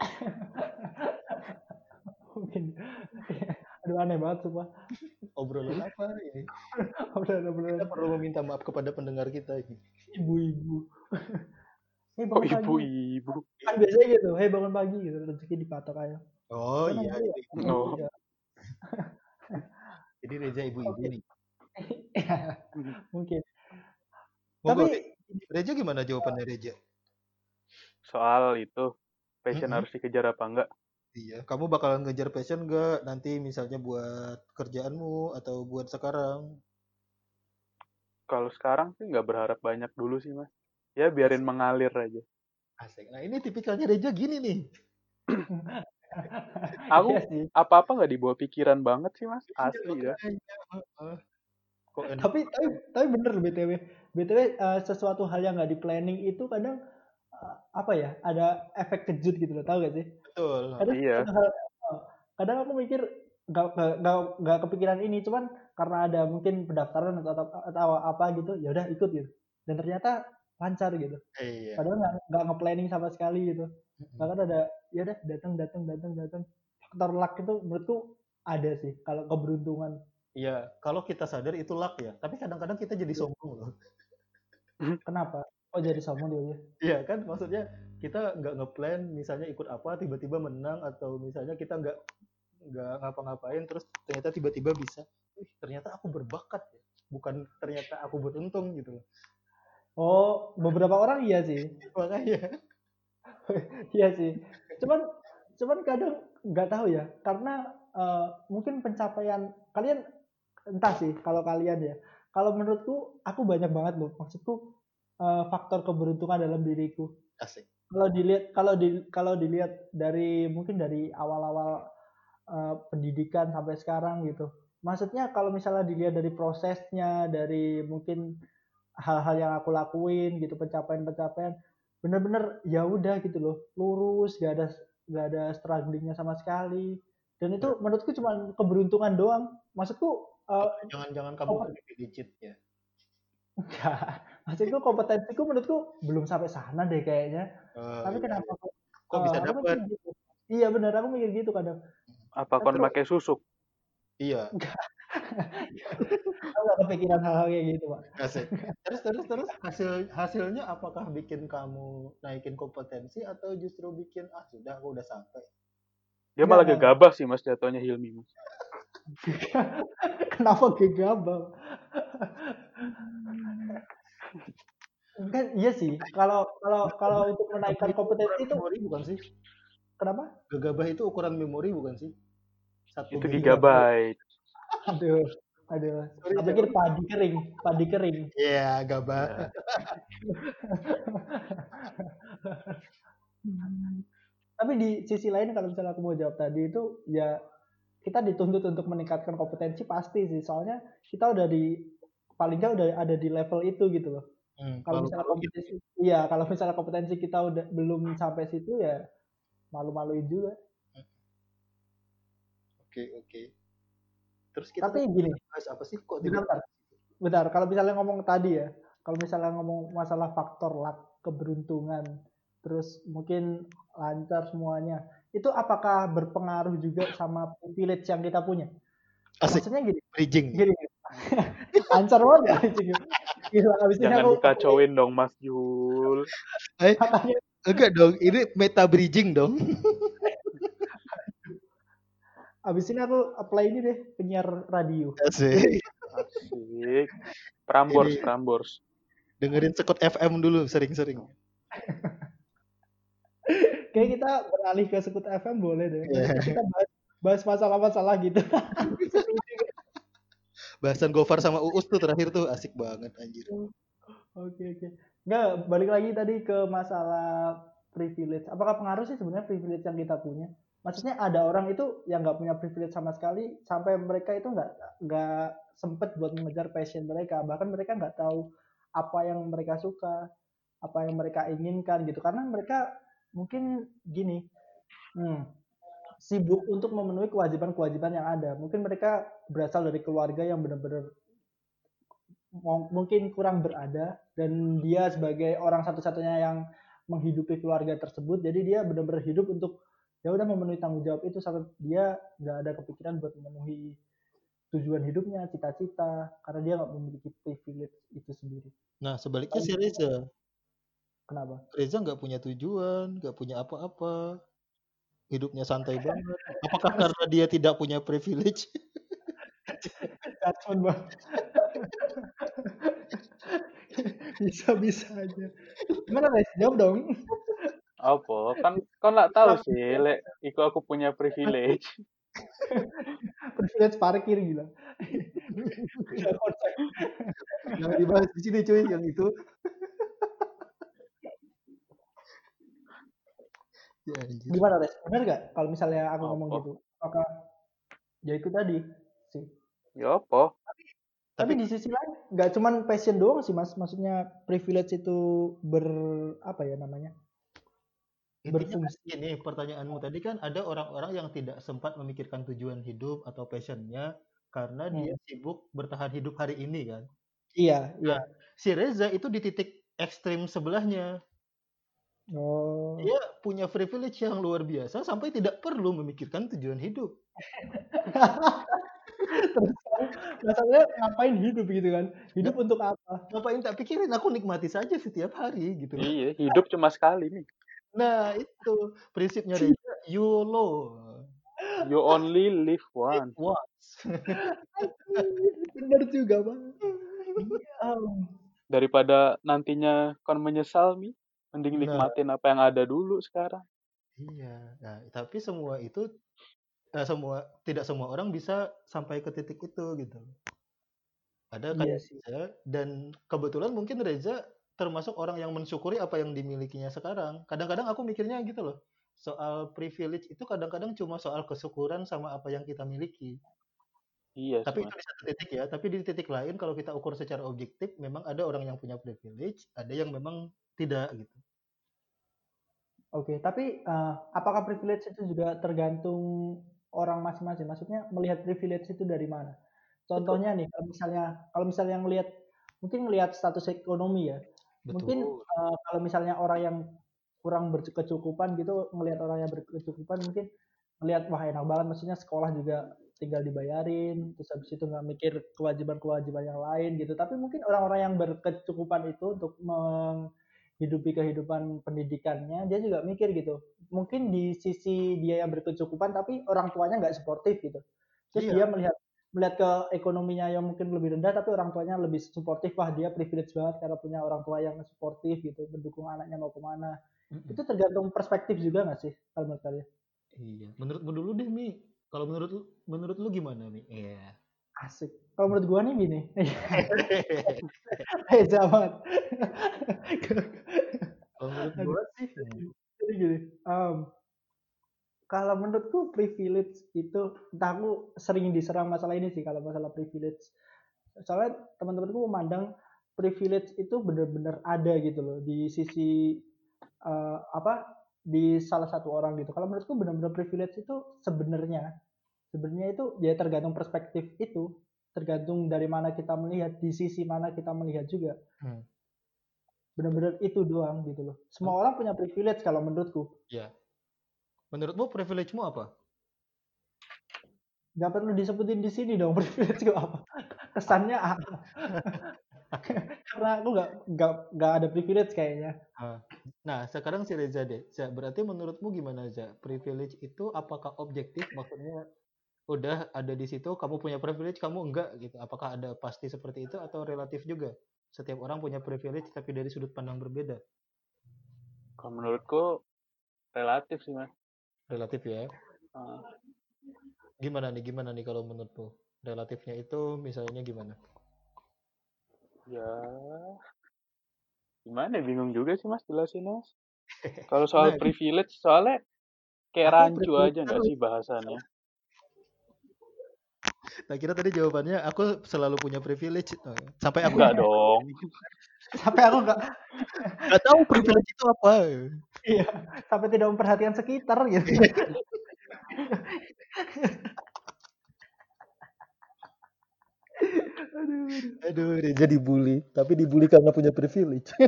Mungkin. Aduh aneh banget sumpah. obrolan apa ini udah udah. kita perlu meminta maaf kepada pendengar kita ini Ibu-ibu. Hei Oh, bangun pagi. ibu-ibu. Kan biasanya gitu. Hei bangun pagi gitu. Rezeki dipatok ayam. oh Mana iya ya? ibu-ibu. Oh. Iya. jadi Reza ibu-ibu nih Mungkin. Monggo, Tapi Reza gimana jawabannya Reza Soal itu, passion Mm-mm. harus dikejar apa enggak? iya kamu bakalan ngejar passion nggak nanti misalnya buat kerjaanmu atau buat sekarang Kalau sekarang sih nggak berharap banyak dulu sih, Mas. Ya biarin mengalir aja. asik nah ini tipikalnya Reza gini nih Aku Iya sih. apa-apa nggak dibawa pikiran banget sih, Mas. Asli ya. Enak tapi tapi tapi bener loh btw btw eh, sesuatu hal yang nggak di planning itu kadang eh, apa ya ada efek kejut gitu loh tahu gak sih betul kadang Iya. eh, kadang aku mikir nggak nggak nggak nggak kepikiran ini cuman karena ada mungkin pendaftaran atau, atau, atau apa gitu ya udah ikut gitu dan ternyata lancar gitu iya padahal nggak nggak nge-planning sama sekali gitu bahkan ada ya udah datang datang datang datang faktor luck itu menurutku ada sih kalau keberuntungan Iya, kalau kita sadar itu luck ya. Tapi kadang-kadang kita jadi sombong loh. kenapa oh jadi sombong dia Iya kan, maksudnya kita nggak ngeplan, misalnya ikut apa, tiba-tiba menang atau misalnya kita nggak nggak ngapa-ngapain, terus ternyata tiba-tiba bisa. Ih, ternyata aku berbakat ya. Bukan ternyata aku beruntung gitu loh. Oh, beberapa orang iya sih. Makanya. Iya sih. Cuman cuman kadang nggak tahu ya, karena eh, mungkin pencapaian kalian entah sih kalau kalian ya. Kalau menurutku aku banyak banget loh. Maksudku eh, faktor keberuntungan dalam diriku. Asik. Kalau dilihat kalau di kalau dilihat dari mungkin dari awal-awal eh, pendidikan sampai sekarang gitu. Maksudnya kalau misalnya dilihat dari prosesnya, dari mungkin hal-hal yang aku lakuin gitu, pencapaian-pencapaian, bener-bener ya udah gitu loh, lurus, gak ada gak ada strugglingnya sama sekali. Dan itu menurutku cuma keberuntungan doang. Maksudku eh, Jangan-jangan kamu Oh. lebih digit ya. enggak. Maksudku kompetensiku menurutku belum sampai sana deh kayaknya. Eh, Tapi iya. kenapa kok Kok bisa eh, dapat? gitu. Iya benar, aku mikir gitu kadang. Apa kon Terus- pakai susuk? Iya, Aku gak kepikiran hal-hal kayak gitu, Pak. asik. Terus terus terus hasil hasilnya apakah bikin kamu naikin kompetensi atau justru bikin ah sudah aku udah sampai. Dia Enggak, malah gegabah sih Mas jatuhnya Hilmi, Mas. Kenapa gegabah? Kan iya sih. Kalau kalau kalau untuk menaikkan kompetensi itu memori bukan sih? kenapa? Gegabah itu ukuran memori bukan sih? Satu Itu giga. gigabyte. Aduh. Aduh. Sorry, Aku pikir padi kering, padi kering. Iya, gabah. Ya. tapi di sisi lain kalau misalnya aku mau jawab tadi itu ya kita dituntut untuk meningkatkan kompetensi pasti sih soalnya kita udah di paling nggak udah ada di level itu gitu loh Hmm, kalau misalnya kalau gitu, kompetensi iya kalau misalnya kompetensi kita udah belum sampai situ ya malu-maluin juga oke oke. Terus kita tapi gini bahas apa sih kok bentar, bentar. bentar kalau misalnya ngomong tadi ya kalau misalnya ngomong masalah faktor luck keberuntungan terus mungkin lancar semuanya itu apakah berpengaruh juga sama privilege yang kita punya asik maksudnya gini bridging. gini lancar banget ya. Gila, abis ini Jangan aku dikacauin dong Mas Jul. Eh, katanya enggak dong, ini meta bridging dong. abis ini aku apply ini deh penyiar radio Asik. Asik. Prambors, Ini- Prambors. Dengerin Sekut FM dulu sering-sering. kayak kita beralih ke Sekut FM boleh deh Iya. kita bahas, bahas masalah-masalah gitu Bahasan Gofar sama Uus tuh terakhir tuh asik banget anjir. oke oke nggak balik lagi tadi ke masalah privilege apakah pengaruh sih sebenarnya privilege yang kita punya maksudnya ada orang itu yang nggak punya privilege sama sekali sampai mereka itu nggak nggak sempet buat mengejar passion mereka. Bahkan mereka nggak tahu apa yang mereka suka apa yang mereka inginkan gitu. Karena mereka mungkin gini hmm, sibuk untuk memenuhi kewajiban-kewajiban yang ada. Mungkin mereka berasal dari keluarga yang benar-benar mungkin kurang berada dan dia sebagai orang satu-satunya yang menghidupi keluarga tersebut. Jadi dia benar-benar hidup untuk ya udah memenuhi tanggung jawab itu sampai dia nggak ada kepikiran buat memenuhi tujuan hidupnya cita-cita karena dia nggak memiliki privilege itu sendiri Nah, sebaliknya si Reza. kenapa Reza nggak punya tujuan, nggak punya apa-apa. Hidupnya santai banget. Apakah karena dia tidak punya privilege? judgment bang bisa bisa aja gimana guys jawab dong Apa? Kan kau nggak tahu sih, lek iku aku punya privilege. privilege parkir gila. Jangan dibahas di sini cuy, yang itu. ya, gimana res benar gak kalau misalnya aku ngomong Apa? gitu apakah ya itu tadi sih Ya apa? tapi di sisi lain nggak cuman passion doang sih mas maksudnya privilege itu ber apa ya namanya Intinya kan berfungsi. gini, pertanyaanmu tadi kan ada orang-orang yang tidak sempat memikirkan tujuan hidup atau passionnya karena dia sibuk bertahan hidup hari ini kan. iya iya Si Reza itu di titik ekstrim sebelahnya. oh Dia punya privilege yang luar biasa sampai tidak perlu memikirkan tujuan hidup. terus masalahnya ngapain hidup gitu kan hidup untuk apa Ngapain tak pikirin, aku nikmati saja setiap hari gitu. loh. Iya, hidup cuma sekali nih. Nah, itu prinsipnya Reza, YOLO. You only live once. Once. bener juga bang Iya. Daripada nantinya kon menyesal mi, mending Nah. nikmatin apa yang ada dulu sekarang. Iya, nah, tapi semua itu eh, semua tidak semua orang bisa sampai ke titik itu gitu. Ada Iya kayak sih. Dan kebetulan mungkin Reza termasuk orang yang mensyukuri apa yang dimilikinya sekarang. Kadang-kadang aku mikirnya gitu loh. Soal privilege itu kadang-kadang cuma soal kesyukuran sama apa yang kita miliki. Iya, Tapi itu di satu titik ya. Tapi di titik lain kalau kita ukur secara objektif, memang ada orang yang punya privilege, ada yang memang tidak gitu. Oke, tapi eh, apakah privilege itu juga tergantung orang masing-masing? Maksudnya melihat privilege itu dari mana? Contohnya nih, kalau misalnya kalau misalnya ngelihat mungkin ngelihat status ekonomi ya. Mungkin Betul. eh, kalau misalnya orang yang kurang berkecukupan gitu, ngelihat orang yang berkecukupan mungkin ngelihat wah enak banget maksudnya sekolah juga tinggal dibayarin, terus habis itu nggak mikir kewajiban-kewajiban yang lain gitu. Tapi mungkin orang-orang yang berkecukupan itu untuk menghidupi kehidupan pendidikannya, dia juga mikir gitu. Mungkin di sisi dia yang berkecukupan, tapi orang tuanya nggak suportif gitu. Terus Iya. dia melihat melihat ke ekonominya yang mungkin lebih rendah, tapi orang tuanya lebih suportif. Wah dia privilege banget karena punya orang tua yang suportif gitu, mendukung anaknya mau ke mana. Mm-mm. Itu tergantung perspektif juga nggak sih kalau menurut kalian? Iya. Menurutmu dulu deh, Mi. Kalau menurut lu, menurut lu gimana, Mi? Iya. Asik. Kalau menurut gua nih gini, Reza banget. Kalau menurut gua sih, Jadi gini, em, kalau menurutku privilege itu entah aku sering diserang masalah ini sih kalau masalah privilege. Soalnya teman-temanku memandang privilege itu benar-benar ada gitu loh di sisi uh, apa di salah satu orang gitu. Kalau menurutku benar-benar privilege itu sebenarnya sebenarnya itu ya tergantung perspektif itu tergantung dari mana kita melihat di sisi mana kita melihat juga. Hmm. benar-benar itu doang gitu loh. Semua hmm. orang punya privilege kalau menurutku. Ya Menurutmu privilege-mu apa? Gak perlu disebutin di sini dong privilege gue apa. Kesannya apa? Karena aku gak, gak, gak ada privilege kayaknya. Nah, sekarang si Reza deh. Berarti menurutmu gimana, Za? Privilege itu apakah objektif? Maksudnya udah ada di situ, kamu punya privilege, kamu enggak gitu. Apakah ada pasti seperti itu atau relatif juga? Setiap orang punya privilege tapi dari sudut pandang berbeda. Kalau menurutku relatif sih, Mas relatif ya. Uh. gimana nih gimana nih kalau menurutmu? Relatifnya itu misalnya gimana? Ya. Gimana bingung juga sih mas jelasin mas. Kalau soal nah, privilege soalnya kayak rancu aja nggak sih bahasannya? Nah kira tadi jawabannya aku selalu punya privilege. Oh, sampai aku nggak dong sampai aku nggak nggak tahu privilege itu apa. Iya sampai tidak memperhatikan sekitar gitu. Aduh aduh. Jadi bully. Tapi dibully karena punya privilege.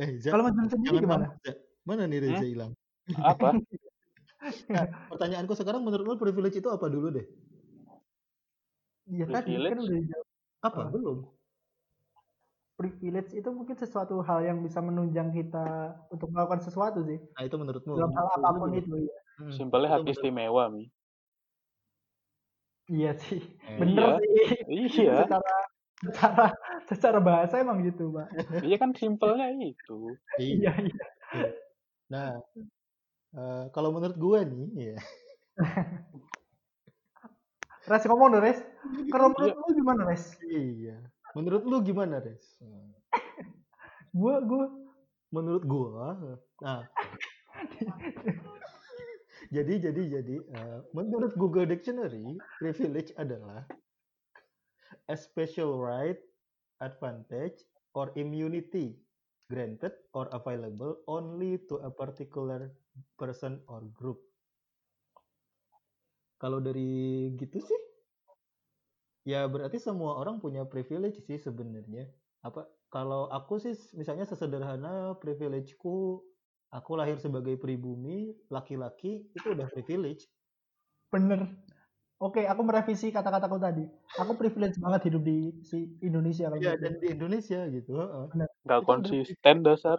Eh, kalau macam sendiri gimana? Mana nih Reza hmm? hilang? Apa? Nah, pertanyaanku sekarang menurut lo privilege itu apa dulu deh Iya tadi kan udah jawab. Apa? Belum. Privilege itu mungkin sesuatu hal yang bisa menunjang kita untuk melakukan sesuatu sih. Nah itu menurutmu? Dalam hal apa pun itu ya. Hmm. Simpelnya hak istimewa mi. Iya sih, eh, bener iya. sih. Iya. secara secara secara bahasa emang gitu, Pak. iya kan simpelnya itu. iya, iya. Nah, uh, kalau menurut gue nih, ya. Res ngomong dong, Res. Kalau menurut lu gimana, Res? Iya. Menurut lu gimana, Res? gua, gua. Menurut gua, nah. jadi, jadi, jadi, uh, menurut Google Dictionary, privilege adalah a special right, advantage, or immunity granted or available only to a particular person or group. Kalau dari gitu sih, ya berarti semua orang punya privilege sih sebenarnya. Apa kalau aku sih misalnya sesederhana privilegeku aku lahir sebagai pribumi, laki-laki itu udah privilege. Bener. Oke, aku merevisi kata-kataku tadi. Aku privilege banget hidup di si Indonesia kalau Iya, gitu. dan di Indonesia gitu. Bener. Gak konsisten dasar.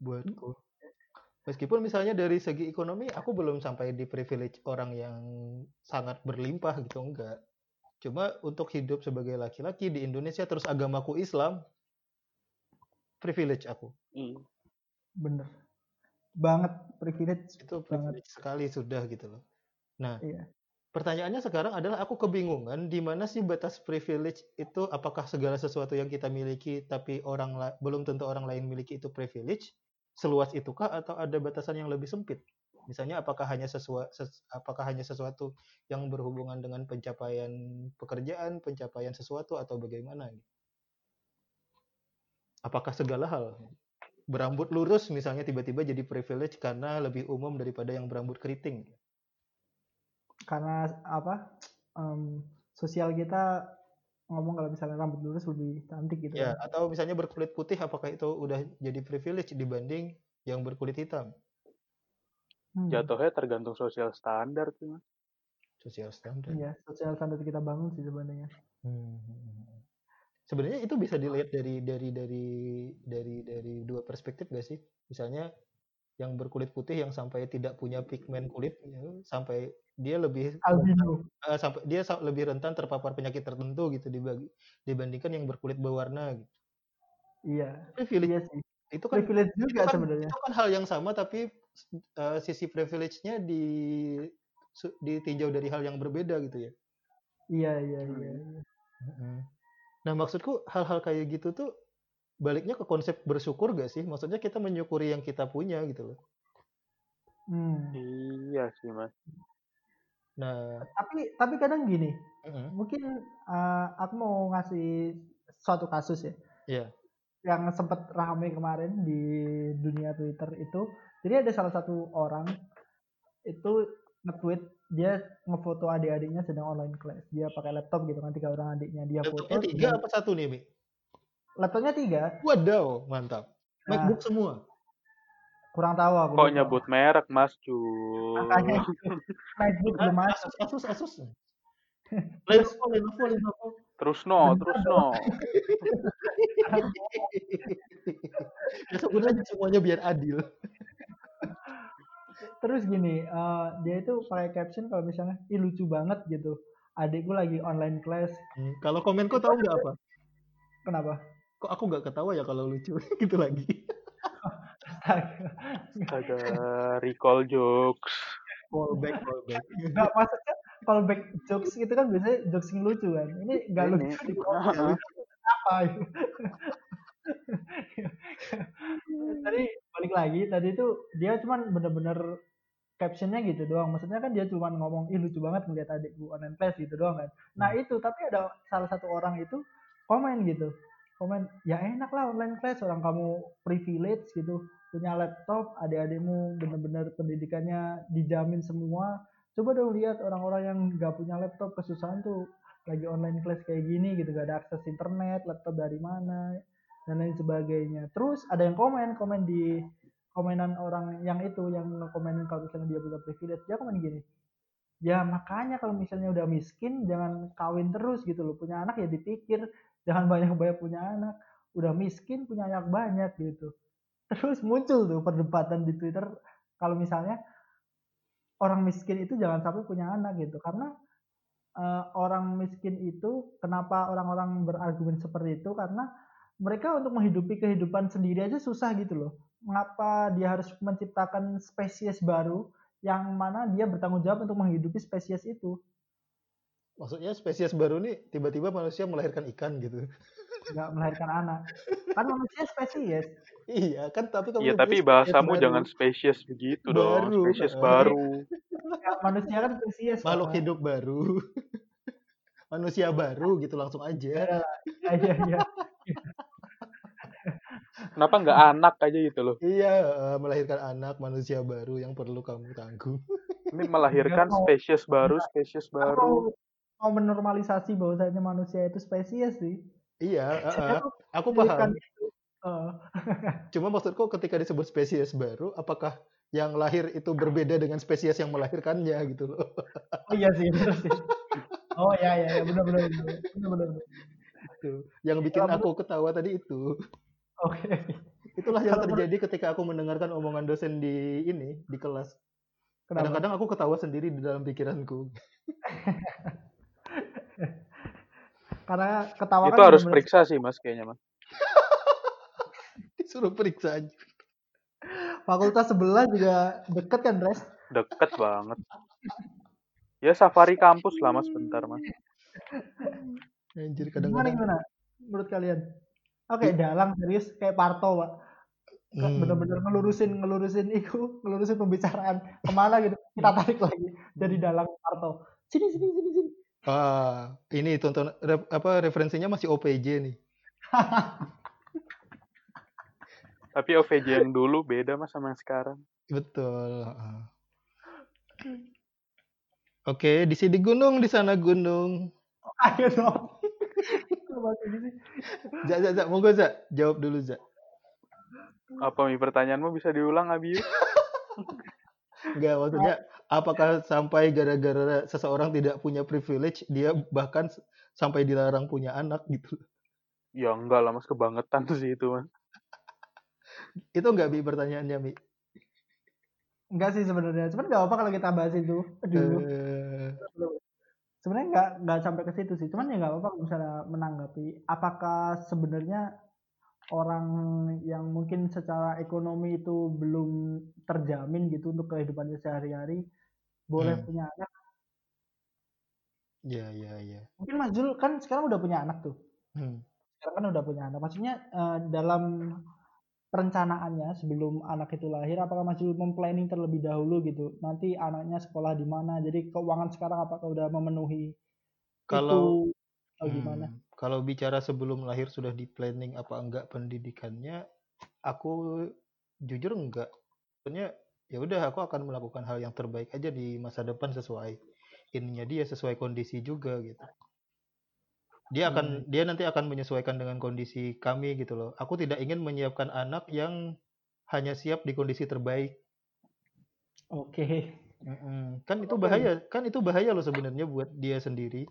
Buatku. Meskipun misalnya dari segi ekonomi aku belum sampai di privilege orang yang sangat berlimpah gitu enggak. Cuma untuk hidup sebagai laki-laki di Indonesia terus agamaku Islam privilege aku. Hmm. Bener. Banget privilege. Itu privilege banget. sekali sudah gitu loh. Nah, iya. pertanyaannya sekarang adalah aku kebingungan di mana sih batas privilege itu apakah segala sesuatu yang kita miliki tapi orang belum tentu orang lain miliki itu privilege seluas itukah atau ada batasan yang lebih sempit? Misalnya apakah hanya sesuatu ses, apakah hanya sesuatu yang berhubungan dengan pencapaian pekerjaan, pencapaian sesuatu atau bagaimana? Apakah segala hal berambut lurus misalnya tiba-tiba jadi privilege karena lebih umum daripada yang berambut keriting? Karena apa? Um, sosial kita ngomong kalau misalnya rambut lurus lebih cantik gitu. Ya, kan. atau misalnya berkulit putih apakah itu udah jadi privilege dibanding yang berkulit hitam? Hmm. Jatuhnya tergantung sosial standar sih, Mas. Sosial standar. Iya, sosial standar kita bangun sih sebenarnya. Hmm. Sebenarnya itu bisa dilihat dari dari dari dari dari dua perspektif gak sih? Misalnya yang berkulit putih yang sampai tidak punya pigmen kulit ya, sampai dia lebih albino uh, sampai dia lebih rentan terpapar penyakit tertentu gitu dibagi, dibandingkan yang berkulit berwarna gitu. Iya. Privilege iya sih. Itu kan privilege juga kan, sebenarnya. Itu kan hal yang sama tapi uh, sisi privilege-nya di ditinjau dari hal yang berbeda gitu ya. Iya, iya, iya. Nah, maksudku hal-hal kayak gitu tuh baliknya ke konsep bersyukur gak sih? Maksudnya kita menyukuri yang kita punya gitu loh. Hmm. Iya sih mas. Nah, Tapi tapi kadang gini, mm, mungkin eh, aku mau ngasih suatu kasus ya. Iya. yang sempat rame kemarin di dunia Twitter itu. Jadi ada salah satu orang itu nge-tweet dia ngefoto adik-adiknya sedang online class. Dia pakai laptop gitu kan tiga orang adiknya dia foto. laptopnya tiga apa satu nih, Mi? Laptopnya tiga. Wadaw, mantap. Nah. MacBook semua. Kurang tahu aku. Kok nyebut merek mas cuy. Makanya. MacBook belum masuk. Asus, Asus, Asus. Lenovo, Lenovo, Lenovo. Terus no, terus no. ya sebut aja semuanya biar adil. Terus gini, eh, dia itu pakai caption kalau misalnya, ih lucu banget gitu. Adikku lagi online class. Hmm, Kalau komenku tahu nggak apa? Kenapa? Kok aku nggak ketawa ya kalau lucu? Gitu lagi. Ada recall jokes. Callback, callback. Nggak maksudnya kalau back jokes itu kan biasanya jokes yang lucu kan. Ini nggak lucu di apa tadi balik lagi tadi itu dia cuman bener-bener captionnya gitu doang. Maksudnya kan dia cuman ngomong ih lucu banget ngeliat adikku online class gitu doang kan. Nah itu tapi ada salah satu orang itu komen gitu komen ya enak lah online class orang kamu privilege gitu punya laptop adik-adikmu bener-bener pendidikannya dijamin semua. Coba dong lihat orang-orang yang nggak punya laptop kesusahan tuh lagi online class kayak gini gitu gak ada akses internet laptop dari mana dan lain sebagainya. Terus ada yang komen komen di komenan orang yang itu yang komenin kalau misalnya dia punya privilege dia komen gini ya makanya kalau misalnya udah miskin jangan kawin terus gitu loh punya anak ya dipikir jangan banyak banyak punya anak. Udah miskin punya anak banyak gitu. Terus muncul tuh perdebatan di twitter kalau misalnya orang miskin itu jangan sampai punya anak gitu. Karena eh, orang miskin itu kenapa orang-orang berargumen seperti itu? Karena mereka untuk menghidupi kehidupan sendiri aja susah gitu loh. Mengapa dia harus menciptakan spesies baru yang mana dia bertanggung jawab untuk menghidupi spesies itu Maksudnya spesies baru nih tiba-tiba manusia melahirkan ikan gitu. nggak melahirkan anak kan manusia spesies iya kan tapi kamu Iya tapi bahasamu baru. jangan spesies begitu dong. Baru, Spesies eh. baru. Ya, manusia kan spesies makhluk Pak. hidup baru. manusia baru gitu langsung aja. ya, ya, ya. Kenapa nggak anak aja gitu loh? Iya, melahirkan anak manusia baru yang perlu kamu tanggung. Ini melahirkan spesies baru, spesies baru. Mau menormalisasi bahwasanya manusia itu spesies sih Iya, eh, tuh aku paham. Eh, Cuma maksudku ketika disebut spesies baru, apakah yang lahir itu berbeda dengan spesies yang melahirkannya gitu loh. oh iya sih bener sih oh ya ya ya benar benar benar benar benar benar. Itu. Yang bikin Kalau aku ketawa tadi itu. oke Itulah yang terjadi ketika aku mendengarkan omongan dosen di ini di kelas. Kadang-kadang aku ketawa sendiri di dalam pikiranku. Karena ketawa Itu kan harus bener-bener- periksa sih mas kayaknya mas. Disuruh periksa aja. fakultas sebelah juga deket kan Dres Deket banget. Ya safari kampus lah mas bentar mas. Anjir gimana kadang-kadang. gimana menurut kalian oke dalang serius kayak Parto pak Hmm. bener-bener ngelurusin ngelurusin itu ngelurusin pembicaraan ke mana gitu kita tarik lagi dari dalang Parto sini sini sini sini Ah, ini tonton ref- apa referensinya masih OPJ nih. Tapi OVJ yang dulu beda mas sama yang sekarang. Betul. Oke, di sini gunung, di sana gunung. ayo dong? Zak, Zak, Zak, monggo Zak, jawab dulu Zak. Apa mi pertanyaanmu bisa diulang Abi? Enggak, maksudnya apakah sampai gara-gara seseorang tidak punya privilege, dia bahkan sampai dilarang punya anak gitu. Ya enggak lah mas kebangetan sih itu mas. Itu enggak Bi pertanyaannya, Mi? enggak sih sebenarnya cuman nggak apa kalau kita bahas itu aduh Eh, sebenarnya nggak nggak sampai ke situ sih cuman ya nggak apa-apa kalau misalnya menanggapi apakah sebenarnya orang yang mungkin secara ekonomi itu belum terjamin gitu untuk kehidupannya sehari-hari boleh Hmm. punya anak ya, ya, ya. mungkin Mas Jul kan sekarang udah punya anak tuh Hmm. sekarang kan udah punya anak. Maksudnya eh, dalam perencanaannya sebelum anak itu lahir apakah masih memplanning terlebih dahulu gitu nanti anaknya sekolah di mana jadi keuangan sekarang apakah udah memenuhi Kalau itu atau gimana Hmm, kalau bicara sebelum lahir sudah di planning apa enggak pendidikannya, aku jujur enggak. Sebenarnya ya udah aku akan melakukan hal yang terbaik aja di masa depan sesuai ininya dia sesuai kondisi juga gitu. Dia Hmm. akan dia nanti akan menyesuaikan dengan kondisi kami gitu loh. Aku tidak ingin menyiapkan anak yang hanya siap di kondisi terbaik. oke Mm-mm. Kan itu bahaya, kan itu bahaya loh sebenarnya buat dia sendiri.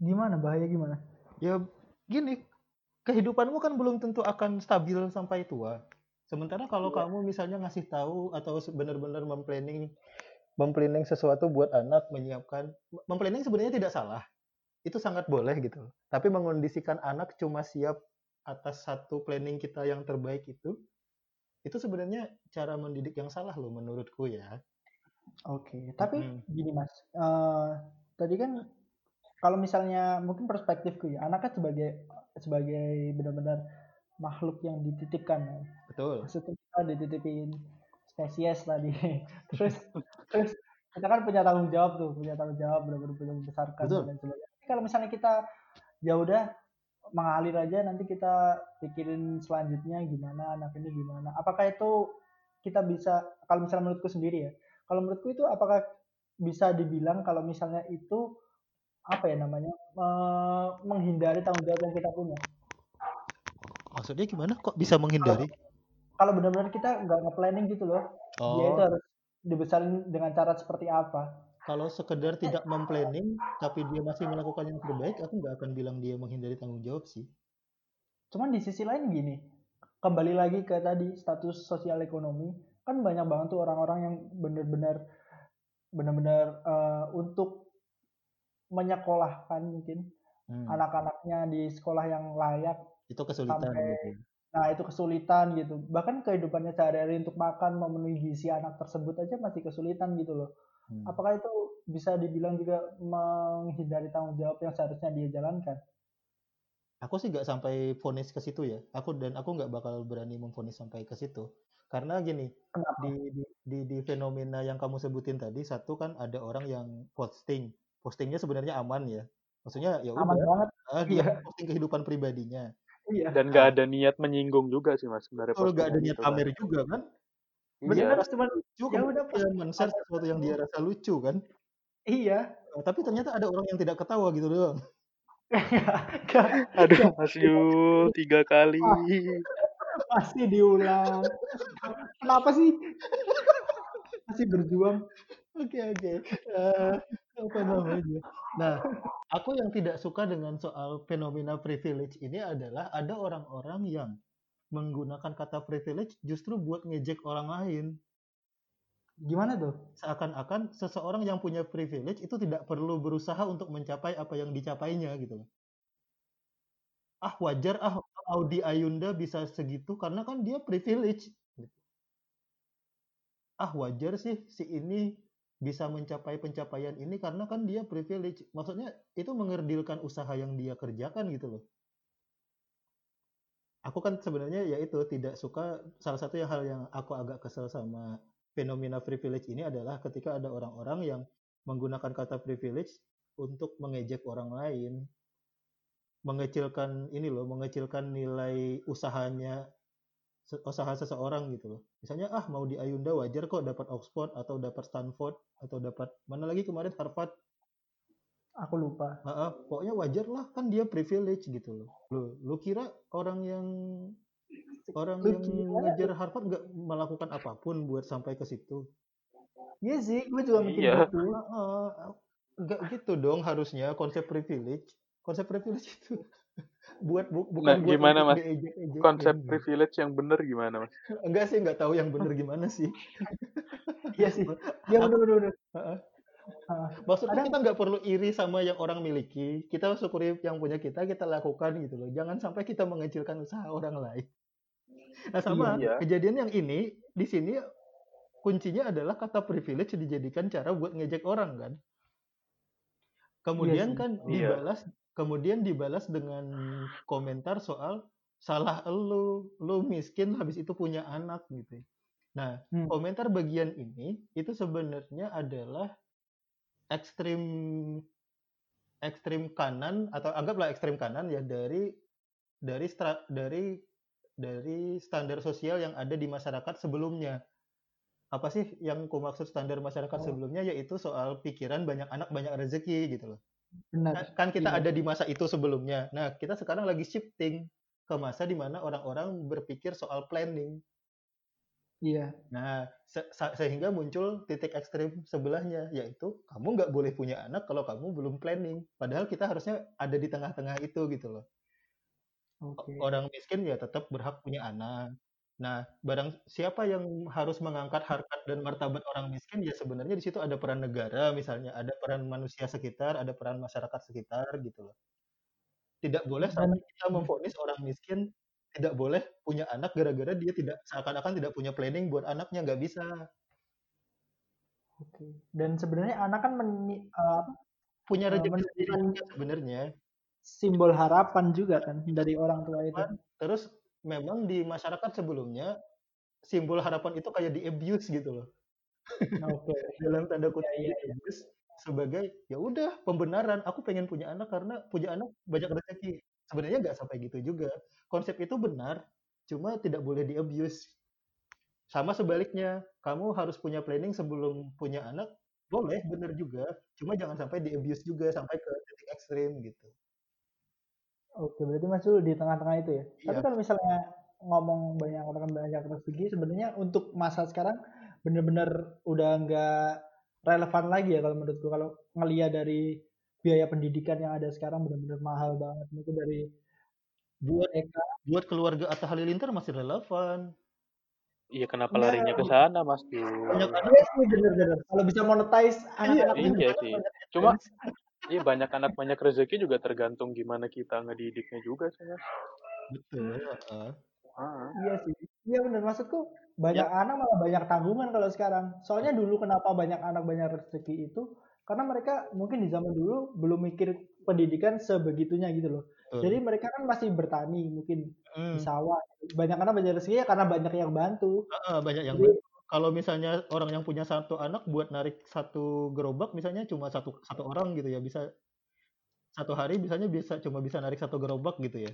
Gimana bahaya gimana Ya gini, kehidupanmu kan belum tentu akan stabil sampai tua. Sementara kalau Iya. kamu misalnya ngasih tahu atau benar-benar memplanning memplanning sesuatu buat anak, menyiapkan memplanning sebenarnya tidak salah. Itu sangat boleh gitu. Tapi mengondisikan anak cuma siap atas satu planning kita yang terbaik itu itu sebenarnya cara mendidik yang salah loh menurutku ya. oke tapi Mm-mm. gini mas eh, tadi kan kalau misalnya mungkin perspektifku ya anak kan sebagai sebagai benar-benar makhluk yang dititipkan ya. Betul. maksudnya kita dititipin spesies tadi terus terus kita kan punya tanggung jawab tuh punya tanggung jawab benar-benar punya membesarkan Betul. dan sebagainya Tapi kalau misalnya kita ya udah mengalir aja nanti kita pikirin selanjutnya gimana anak ini gimana apakah itu kita bisa kalau misalnya menurutku sendiri ya kalau menurutku itu apakah bisa dibilang kalau misalnya itu apa ya namanya eh, menghindari tanggung jawab yang kita punya Maksudnya gimana? Kok bisa menghindari? kalau benar-benar kita nggak nge-planning gitu loh dia itu Oh, harus dibesarin dengan cara seperti apa kalau sekedar tidak memplanning tapi dia masih melakukan yang terbaik, aku nggak akan bilang dia menghindari tanggung jawab sih. cuman di sisi lain gini kembali lagi ke tadi status sosial ekonomi kan banyak banget tuh orang-orang yang benar-benar benar-benar eh, untuk menyekolahkan mungkin Hmm, anak-anaknya di sekolah yang layak itu kesulitan sampai gitu. nah itu kesulitan gitu bahkan kehidupannya sehari-hari untuk makan memenuhi gizi anak tersebut aja masih kesulitan gitu loh Hmm. apakah itu bisa dibilang juga menghindari tanggung jawab yang seharusnya dia jalankan Aku sih nggak sampai vonis ke situ ya. Aku dan aku nggak bakal berani memvonis sampai ke situ. Karena gini, kenapa di, di di di fenomena yang kamu sebutin tadi, satu kan ada orang yang posting. Postingnya sebenarnya aman ya. Maksudnya ya aman udah, banget ah, dia iya posting kehidupan pribadinya. iya Dan nggak ada niat menyinggung juga sih mas sebenarnya Kalau nggak ada niat kan. juga kan, bener Iya. cuman lucu ya udah dia men-share sesuatu yang dia rasa lucu kan. iya Eh, Tapi ternyata ada orang yang tidak ketawa gitu doang. Aduh Mas Yul tiga kali. masih diulang kenapa sih masih berjuang Oke oke. Eh, apa namanya? Nah, aku yang tidak suka dengan soal fenomena privilege ini adalah ada orang-orang yang menggunakan kata privilege justru buat ngejek orang lain. gimana tuh Seakan-akan seseorang yang punya privilege itu tidak perlu berusaha untuk mencapai apa yang dicapainya gitu. Ah wajar ah Audi Ayunda bisa segitu karena kan dia privilege. Ah wajar sih si ini bisa mencapai pencapaian ini karena kan dia privilege. Maksudnya itu mengerdilkan usaha yang dia kerjakan gitu loh. Aku kan sebenarnya ya itu tidak suka salah satu yang hal yang aku agak kesel sama fenomena privilege ini adalah ketika ada orang-orang yang menggunakan kata privilege untuk mengejek orang lain, mengecilkan ini loh, mengecilkan nilai usahanya usaha seseorang gitu loh. Misalnya ah mau di Ayunda wajar kok dapat Oxford atau dapat Stanford atau dapat mana lagi kemarin Harvard. aku lupa Ah, ah, pokoknya wajar lah kan dia privilege gitu loh. Lu, lu kira orang yang orang Lu yang kira- ngejar Harvard nggak melakukan apa pun buat sampai ke situ? iya sih gue juga mikir Iya. gitu Heeh, nggak gitu dong harusnya konsep privilege. Konsep privilege itu buat bu- bukan Nah, buat gimana, Mas? diejek-ejek. Konsep gitu. privilege yang benar gimana mas? Enggak sih, nggak tahu yang bener gimana sih. iya sih iya bener bener Heeh. Ah, Maksudnya Kadang- kita nggak perlu iri sama yang orang miliki. Kita syukuri yang punya kita, kita lakukan gitu loh. Jangan sampai kita mengecilkan usaha orang lain. Nah sama Iya. kejadian yang ini di sini kuncinya adalah kata privilege dijadikan cara buat ngejek orang kan. Kemudian sih. kan Iya. dibalas kemudian dibalas dengan komentar soal salah elu, lu miskin habis itu punya anak gitu. Nah, Hmm. komentar bagian ini itu sebenarnya adalah ekstrim ekstrim kanan atau anggaplah ekstrim kanan ya dari dari stra, dari dari standar sosial yang ada di masyarakat sebelumnya. Apa sih yang ku maksud standar masyarakat Oh. sebelumnya yaitu soal pikiran banyak anak banyak rezeki gitu loh. Benar. Kan- Kan kita Iya. ada di masa itu sebelumnya. Nah, kita sekarang lagi shifting ke masa di mana orang-orang berpikir soal planning. Iya. Nah, se- sehingga muncul titik ekstrim sebelahnya, yaitu kamu nggak boleh punya anak kalau kamu belum planning. Padahal kita harusnya ada di tengah-tengah itu gitu loh. O- Oke. Orang miskin ya tetap berhak punya anak. Nah, barang siapa yang harus mengangkat harkat dan martabat orang miskin ya sebenarnya di situ ada peran negara misalnya, ada peran manusia sekitar, ada peran masyarakat sekitar gitu loh. Tidak boleh sampai kita memvonis orang miskin tidak boleh punya anak gara-gara dia tidak seakan-akan tidak punya planning buat anaknya nggak bisa. oke. Dan sebenarnya anak kan meni- eh, apa, Punya eh, rezeki sendiri sebenarnya. simbol harapan juga kan dari orang tua itu. Terus memang di masyarakat sebelumnya simbol harapan itu kayak di abuse gitu loh. Oke. Dalam tanda kutip Iya, iya, di abuse sebagai ya udah pembenaran aku pengen punya anak karena punya anak banyak rezeki. Sebenarnya nggak sampai gitu juga. Konsep itu benar, cuma tidak boleh di abuse. Sama sebaliknya, kamu harus punya planning sebelum punya anak, boleh, bener juga. Cuma jangan sampai di abuse juga sampai ke titik ekstrim gitu. Oke, berarti Mas Zul di tengah-tengah itu ya. Tapi Iya. kalau misalnya ngomong banyak orang banyak rezeki, sebenarnya untuk masa sekarang bener-bener udah nggak relevan lagi ya kalau menurutku. Kalau ngelihat dari biaya pendidikan yang ada sekarang bener-bener mahal banget. Mungkin dari Buat TK. buat keluarga Atta Halilintar masih relevan. Iya, kenapa Enggak. larinya ke sana, Mas Banyak Iya sih bener-bener. Kalau bisa monetize anak-anak Iya, ini Iya banyak sih. Cuma. Iya banyak anak banyak rezeki juga tergantung gimana kita ngedidiknya juga sih, Mas. Betul, heeh. Ah. Iya sih. Iya bener maksudku banyak Ya. anak malah banyak tanggungan kalau sekarang. Soalnya dulu kenapa banyak anak banyak rezeki itu karena mereka mungkin di zaman dulu belum mikir pendidikan sebegitunya gitu loh. Jadi Betul. mereka kan masih bertani mungkin di Hmm. sawah. Banyak anak banyak rezeki ya karena banyak yang bantu. Heeh, banyak yang Jadi bantu. Kalau misalnya orang yang punya satu anak buat narik satu gerobak misalnya cuma satu satu orang gitu ya bisa satu hari misalnya bisa cuma bisa narik satu gerobak gitu ya.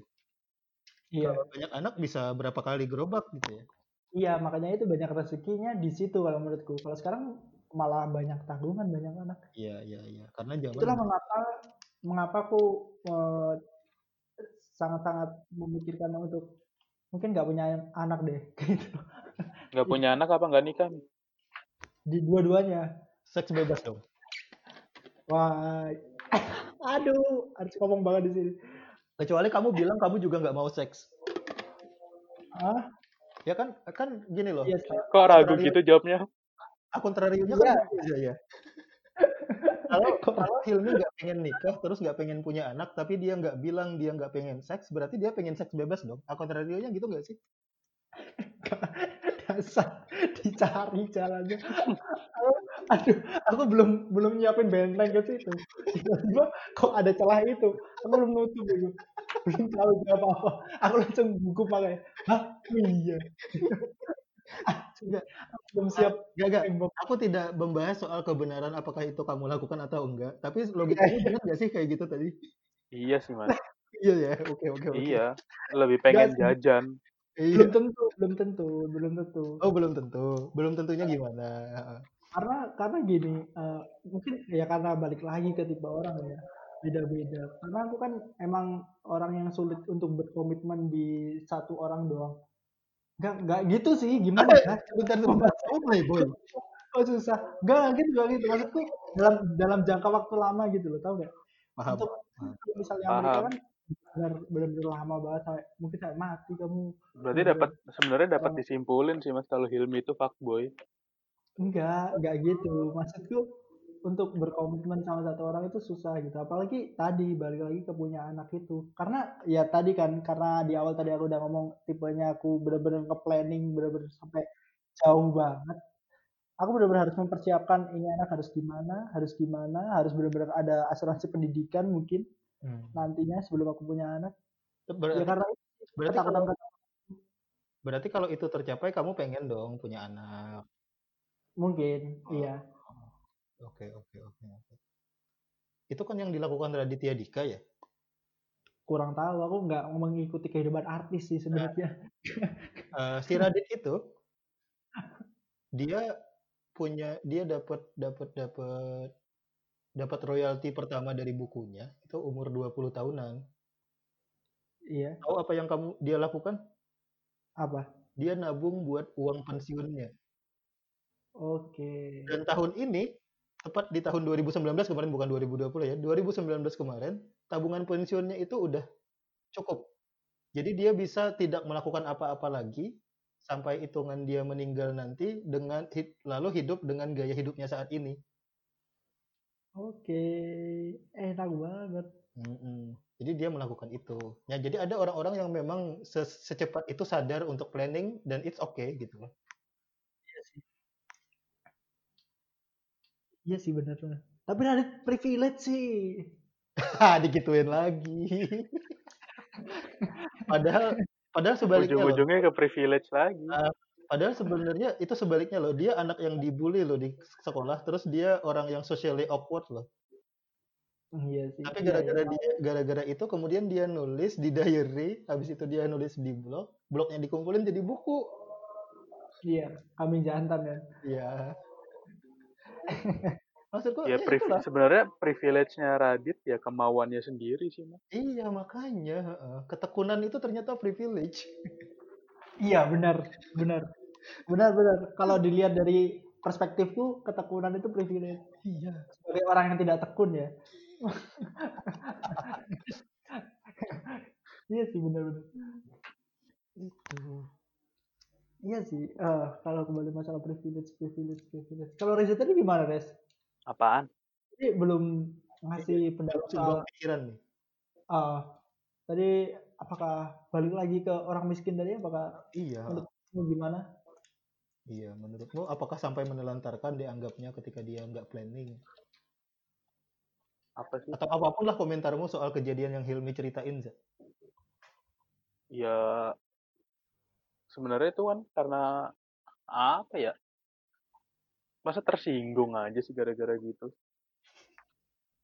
iya. Kalau banyak anak bisa berapa kali gerobak gitu ya. Iya, makanya itu banyak rezekinya di situ kalau menurutku. Kalau sekarang malah banyak tanggungan banyak anak. Iya, iya, iya. Karena zaman Itulah mengapa mengapa aku eh, sangat-sangat memikirkan untuk mungkin nggak punya anak deh gitu Nggak punya anak apa nggak nikah? nih? di dua-duanya seks bebas dong. wah aduh harus ngomong banget di sini Kecuali kamu bilang kamu juga nggak mau seks. ah Ya kan kan gini loh. iya sih. Kok ragu gitu jawabnya? kontrariumnya Iya. kan beda ya. Kalau kalau Hilmi nggak pengen nikah terus nggak pengen punya anak tapi dia nggak bilang dia nggak pengen seks berarti dia pengen seks bebas dong. Ah, kontrariumnya gitu nggak sih? dasar dicari jalannya aduh aku belum belum nyiapin benteng ke situ tiba-tiba kok ada celah itu aku belum nutup itu belum tahu jawab apa aku langsung buku pakai hah iya Enggak, Aku belum siap enggak, enggak. tembok Aku tidak membahas soal kebenaran apakah itu kamu lakukan atau enggak. Tapi logikanya benar nggak sih kayak gitu tadi? Iya sih, Mas. Iya ya. Oke, oke, oke. Iya. Lebih enggak pengen jajan. Iya. belum tentu belum tentu belum tentu Oh, belum tentu. Belum tentunya gimana? karena karena gini eh, mungkin ya karena balik lagi ke tipe orang ya beda-beda karena aku kan emang orang yang sulit untuk berkomitmen di satu orang doang nggak nggak gitu sih gimana ya Sebentar, sebentar. Kamu playboy. oh susah nggak nggak gitu nggak gitu maksudku dalam dalam jangka waktu lama gitu loh tau nggak Paham. untuk misalnya mereka Paham. kan benar benar lama banget sampai mungkin sampai mati kamu Berarti dapat sebenarnya dapat disimpulin sih, Mas, kalau Hilmi itu fuckboy. Enggak, enggak gitu. Maksudku untuk berkomitmen sama satu orang itu susah gitu. Apalagi tadi balik lagi ke punya anak itu. Karena ya tadi kan karena di awal tadi aku udah ngomong tipenya aku bener-bener ke planning bener-bener sampai jauh banget. aku benar-benar harus mempersiapkan ini anak harus gimana, harus gimana, harus benar-benar ada asuransi pendidikan mungkin Hmm. nantinya sebelum aku punya anak. Ya Berarti, karena berarti ketakutan kalau berarti kalau itu tercapai kamu pengen dong punya anak. mungkin, Oh. iya. Oke, oke, oke, oke. Itu kan yang dilakukan Raditya Dika ya? Kurang tahu, aku nggak mengikuti kehidupan artis sih sebenarnya. Eh, si Radit itu dia punya dia dapat dapat dapat dapat royalti pertama dari bukunya itu umur 20 tahunan. Iya, Tahu apa yang kamu dia lakukan? apa? Dia nabung buat uang pensiunnya. Oke. Dan tahun ini tepat di tahun 2019 kemarin bukan 2020 ya. 2019 kemarin tabungan pensiunnya itu udah cukup. Jadi dia bisa tidak melakukan apa-apa lagi sampai hitungan dia meninggal nanti dengan lalu hidup dengan gaya hidupnya saat ini. Oke, enak banget. Mm-mm. Jadi dia melakukan itu. Ya, jadi ada orang-orang yang memang se- secepat itu sadar untuk planning dan it's okay gitu loh. Iya sih bener bener. Tapi ada privilege sih. Hah, digituin lagi. padahal padahal sebaliknya loh. Ujung-ujungnya ke privilege lagi. Ah, Padahal sebenarnya itu sebaliknya loh. Dia anak yang dibully loh di sekolah, terus dia orang yang socially awkward loh. Iya sih. Tapi Iya, gara-gara iya. dia gara-gara itu kemudian dia nulis di diary, habis itu dia nulis di blog, blognya dikumpulin jadi buku. Iya, kami jantan ya. Iya. Maksudku Ya ya priv- itulah. sebenarnya privilege-nya Radit ya kemauannya sendiri sih, Mas. Iya makanya heeh. ketekunan itu ternyata privilege. Iya benar, benar, benar benar. Kalau dilihat dari perspektifku, ketekunan itu privilege. Iya. Sebagai orang yang tidak tekun ya. iya sih benar-benar. Itu. Iya sih. Eh, kalau kembali masalah privilege, privilege, privilege. Kalau Reza tadi gimana, Res? Apaan? Tadi belum ngasih pendapat soal pikiran nih. ah, tadi apakah balik lagi ke orang miskin tadi apakah Iya. menurutmu gimana? Iya, menurutmu apakah sampai menelantarkan dianggapnya ketika dia nggak planning? Apa sih? Atau apa pun lah komentarmu soal kejadian yang Hilmi ceritain, Za. Ya sebenarnya itu kan karena apa ya? Masa tersinggung aja sih gara-gara gitu.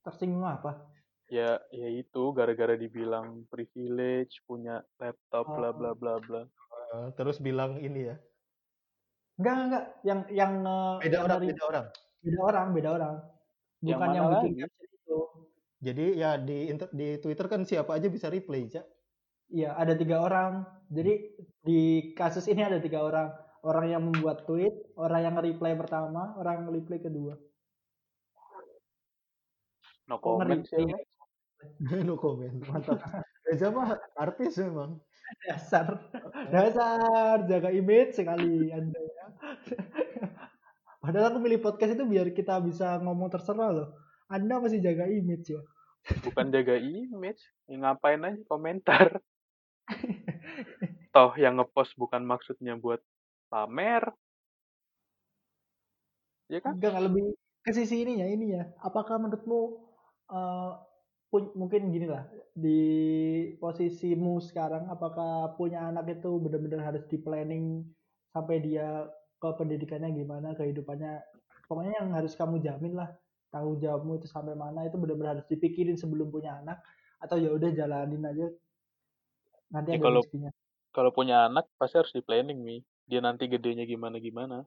Tersinggung apa? Ya, ya itu gara-gara dibilang privilege, punya laptop, bla bla bla bla. Eh, terus bilang ini ya. Enggak, enggak. Yang yang eh, Beda yang orang, dari- beda orang. beda orang, beda orang. Yang Bukan yang, mana bikin caption itu. Jadi ya di inter- di Twitter kan siapa aja bisa replay, Za. Iya, ada tiga orang. Jadi di kasus ini ada tiga orang. Orang yang membuat tweet, orang yang reply pertama, orang yang reply kedua. No comment no comment. Mantap. Reza mah artis memang. Dasar, dasar, jaga image sekali Anda ya. Padahal aku pilih podcast itu biar kita bisa ngomong terserah loh. Anda masih jaga image ya. Bukan jaga image. Ya, ngapain aja komentar. Toh yang ngepost bukan maksudnya buat pamer. Ya kan? Enggak, lebih ke sisi ininya, ininya. Apakah menurutmu pun- mungkin gini lah di posisimu sekarang, apakah punya anak itu benar-benar harus di planning sampai dia ke pendidikannya gimana, kehidupannya, pokoknya yang harus kamu jamin lah tanggung jawabmu itu sampai mana itu benar-benar harus dipikirin sebelum punya anak atau ya udah jalanin aja nanti Ya, ada kalau- rezekinya. Kalau punya anak pasti harus di planning nih. Dia nanti gedenya gimana gimana.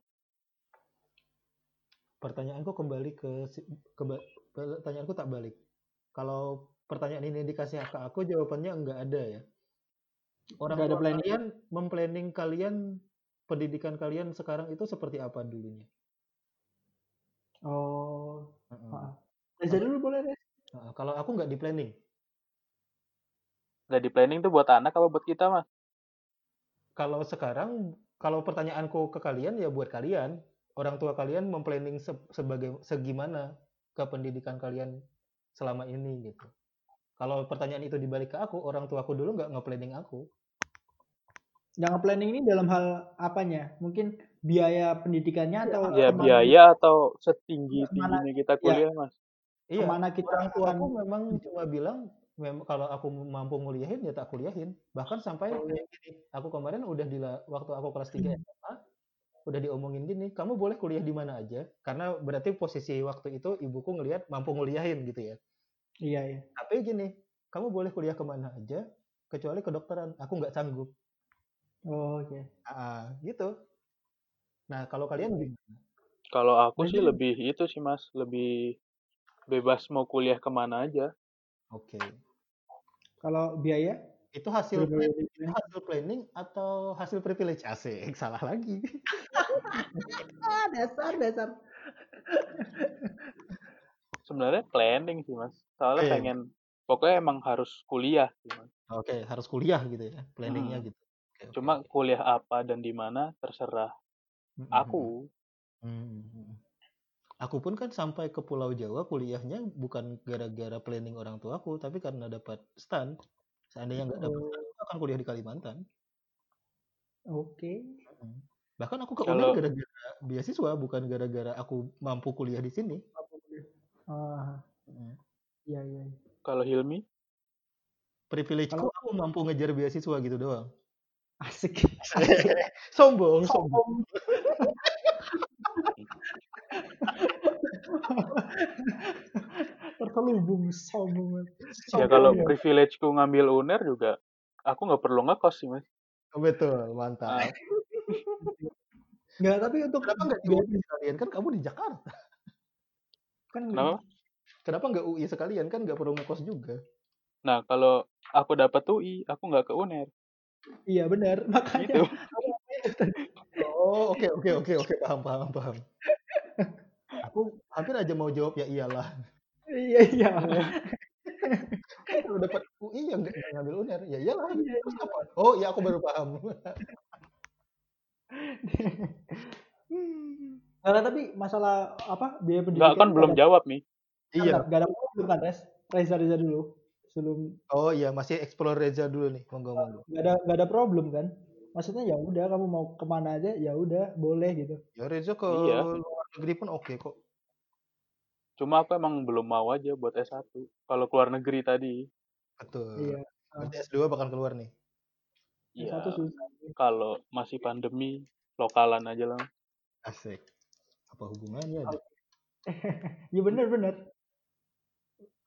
Pertanyaanku kembali ke keba- pertanyaanku tak balik. Kalau pertanyaan ini dikasih ke aku jawabannya enggak ada ya. Orang Nggak ada tua planning. kalian memplanning kalian pendidikan kalian sekarang itu seperti apa dulunya? Oh, Heeh. maaf. Reza dulu boleh deh. Heeh, Kalau aku nggak di planning, Nggak di planning tuh buat anak apa buat kita mah? kalau sekarang kalau pertanyaanku ke kalian ya buat kalian orang tua kalian memplanning se- sebagai segimana ke pendidikan kalian selama ini gitu kalau pertanyaan itu dibalik ke aku orang tuaku dulu nggak nge-planning aku Yang planning ini dalam hal apanya? Mungkin biaya pendidikannya atau Ya kemana- biaya atau setinggi Kemana- tingginya kita kuliah mas. Iya, ke mana kita orang tua aku memang cuma bilang memang kalau aku mampu nguliahin ya tak kuliahin. Bahkan sampai Oh, iya. gini, aku kemarin udah di waktu aku kelas 3 Hmm. SMA udah diomongin gini, kamu boleh kuliah di mana aja karena berarti posisi waktu itu ibuku ngelihat mampu nguliahin gitu ya. iya iya Tapi gini, kamu boleh kuliah ke mana aja kecuali kedokteran. Aku nggak sanggup. oh oke Ah, gitu. Nah, kalau kalian gimana? Kalau aku sih Jadi- lebih itu sih mas, lebih bebas mau kuliah ke mana aja. Oke. kalau biaya Itu hasil planning, hasil planning atau hasil privilege? Asik, salah lagi. ah dasar dasar Sebenarnya planning sih mas. Soalnya Iya. pengen, pokoknya emang harus kuliah sih mas. Oke, harus kuliah gitu ya, planningnya Hmm. gitu. Oke, oke, Cuma kuliah apa dan di mana terserah Mm, mm, aku. mm, mm, mm. Aku pun kan sampai ke Pulau Jawa kuliahnya bukan gara-gara planning orang tuaku, tapi karena dapat stan. Seandainya nggak dapat Oh. stan, aku akan kuliah di Kalimantan. oke Bahkan aku ke Kalau- UNER gara-gara beasiswa, bukan gara-gara aku mampu kuliah di sini. ah Mm. iya iya Kalau Hilmi, Privilegeku Kalau- aku mampu ngejar beasiswa gitu doang. asik sombong, sombong. terselubung sombong ya kalau privilegeku ngambil UNER juga, aku nggak perlu ngekos sih mas. Betul, mantap. Ah. Nggak, tapi untuk Kenapa nggak di UI sekalian? Kan kamu di Jakarta. kan Kenapa? Kenapa nggak UI sekalian? Kan nggak perlu ngekos juga. Nah kalau aku dapat UI, aku nggak ke UNER. iya benar makanya Gitu. Oh, oke oke oke oke paham paham paham. Aku hampir aja mau jawab ya iyalah. Iya iya Kan kalau dapat UI ya nggak ngambil UNER. Ya iyalah. Iya, Terus apa? Oh iya aku baru paham. Nah, tapi masalah apa biaya pendidikan Nggak kan belum jawab nih. iya. nggak ada problem kan res Reza Reza dulu sebelum Oh iya masih explore Reza dulu nih. Monggo monggo. nggak ada nggak ada problem kan maksudnya ya udah kamu mau ke mana aja ya udah boleh gitu Ya Reza ke Iya. luar negeri pun oke kok. Cuma aku emang belum mau aja buat S1. Kalau keluar negeri tadi, Betul. iya Berarti S2 bakal keluar nih. ya satu susah kalau masih pandemi, lokalan aja lah. Asik. Apa hubungannya? ya bener bener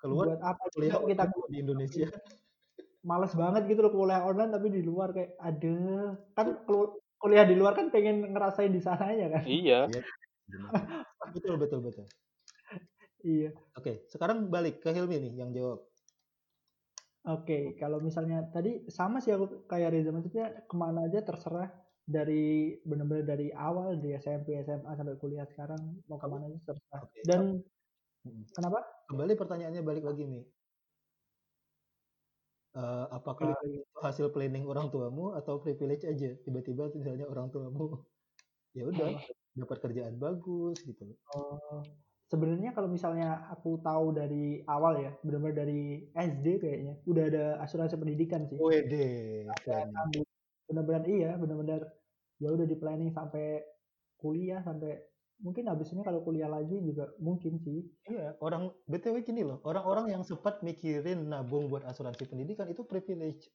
Keluar buat apa kuliah kita di Indonesia. males banget gitu loh kuliah online tapi di luar kayak ada kan kuliah di luar kan pengen ngerasain di sananya kan Iya. Iya. betul betul betul. Iya Oke, sekarang balik ke Hilmi nih yang jawab. Oke, kalau misalnya tadi sama sih aku kayak Reza maksudnya ke mana aja terserah dari benar-benar dari awal dari SMP SMA sampai kuliah sekarang mau ke mana aja terserah. Oke, Dan Mm. kenapa? Kembali pertanyaannya balik lagi nih. Eh, apakah lagi. itu hasil planning orang tuamu atau privilege aja? Tiba-tiba misalnya orang tuamu ya udah dapat kerjaan bagus gitu. Oh, sebenarnya kalau misalnya aku tahu dari awal ya, benar-benar dari SD kayaknya udah ada asuransi pendidikan sih. Ambil benar-benar iya, benar-benar ya udah di planning sampai kuliah sampai mungkin habis ini kalau kuliah lagi juga mungkin sih. Iya, orang BTW gini loh, orang-orang yang sempat mikirin nabung buat asuransi pendidikan itu privilege.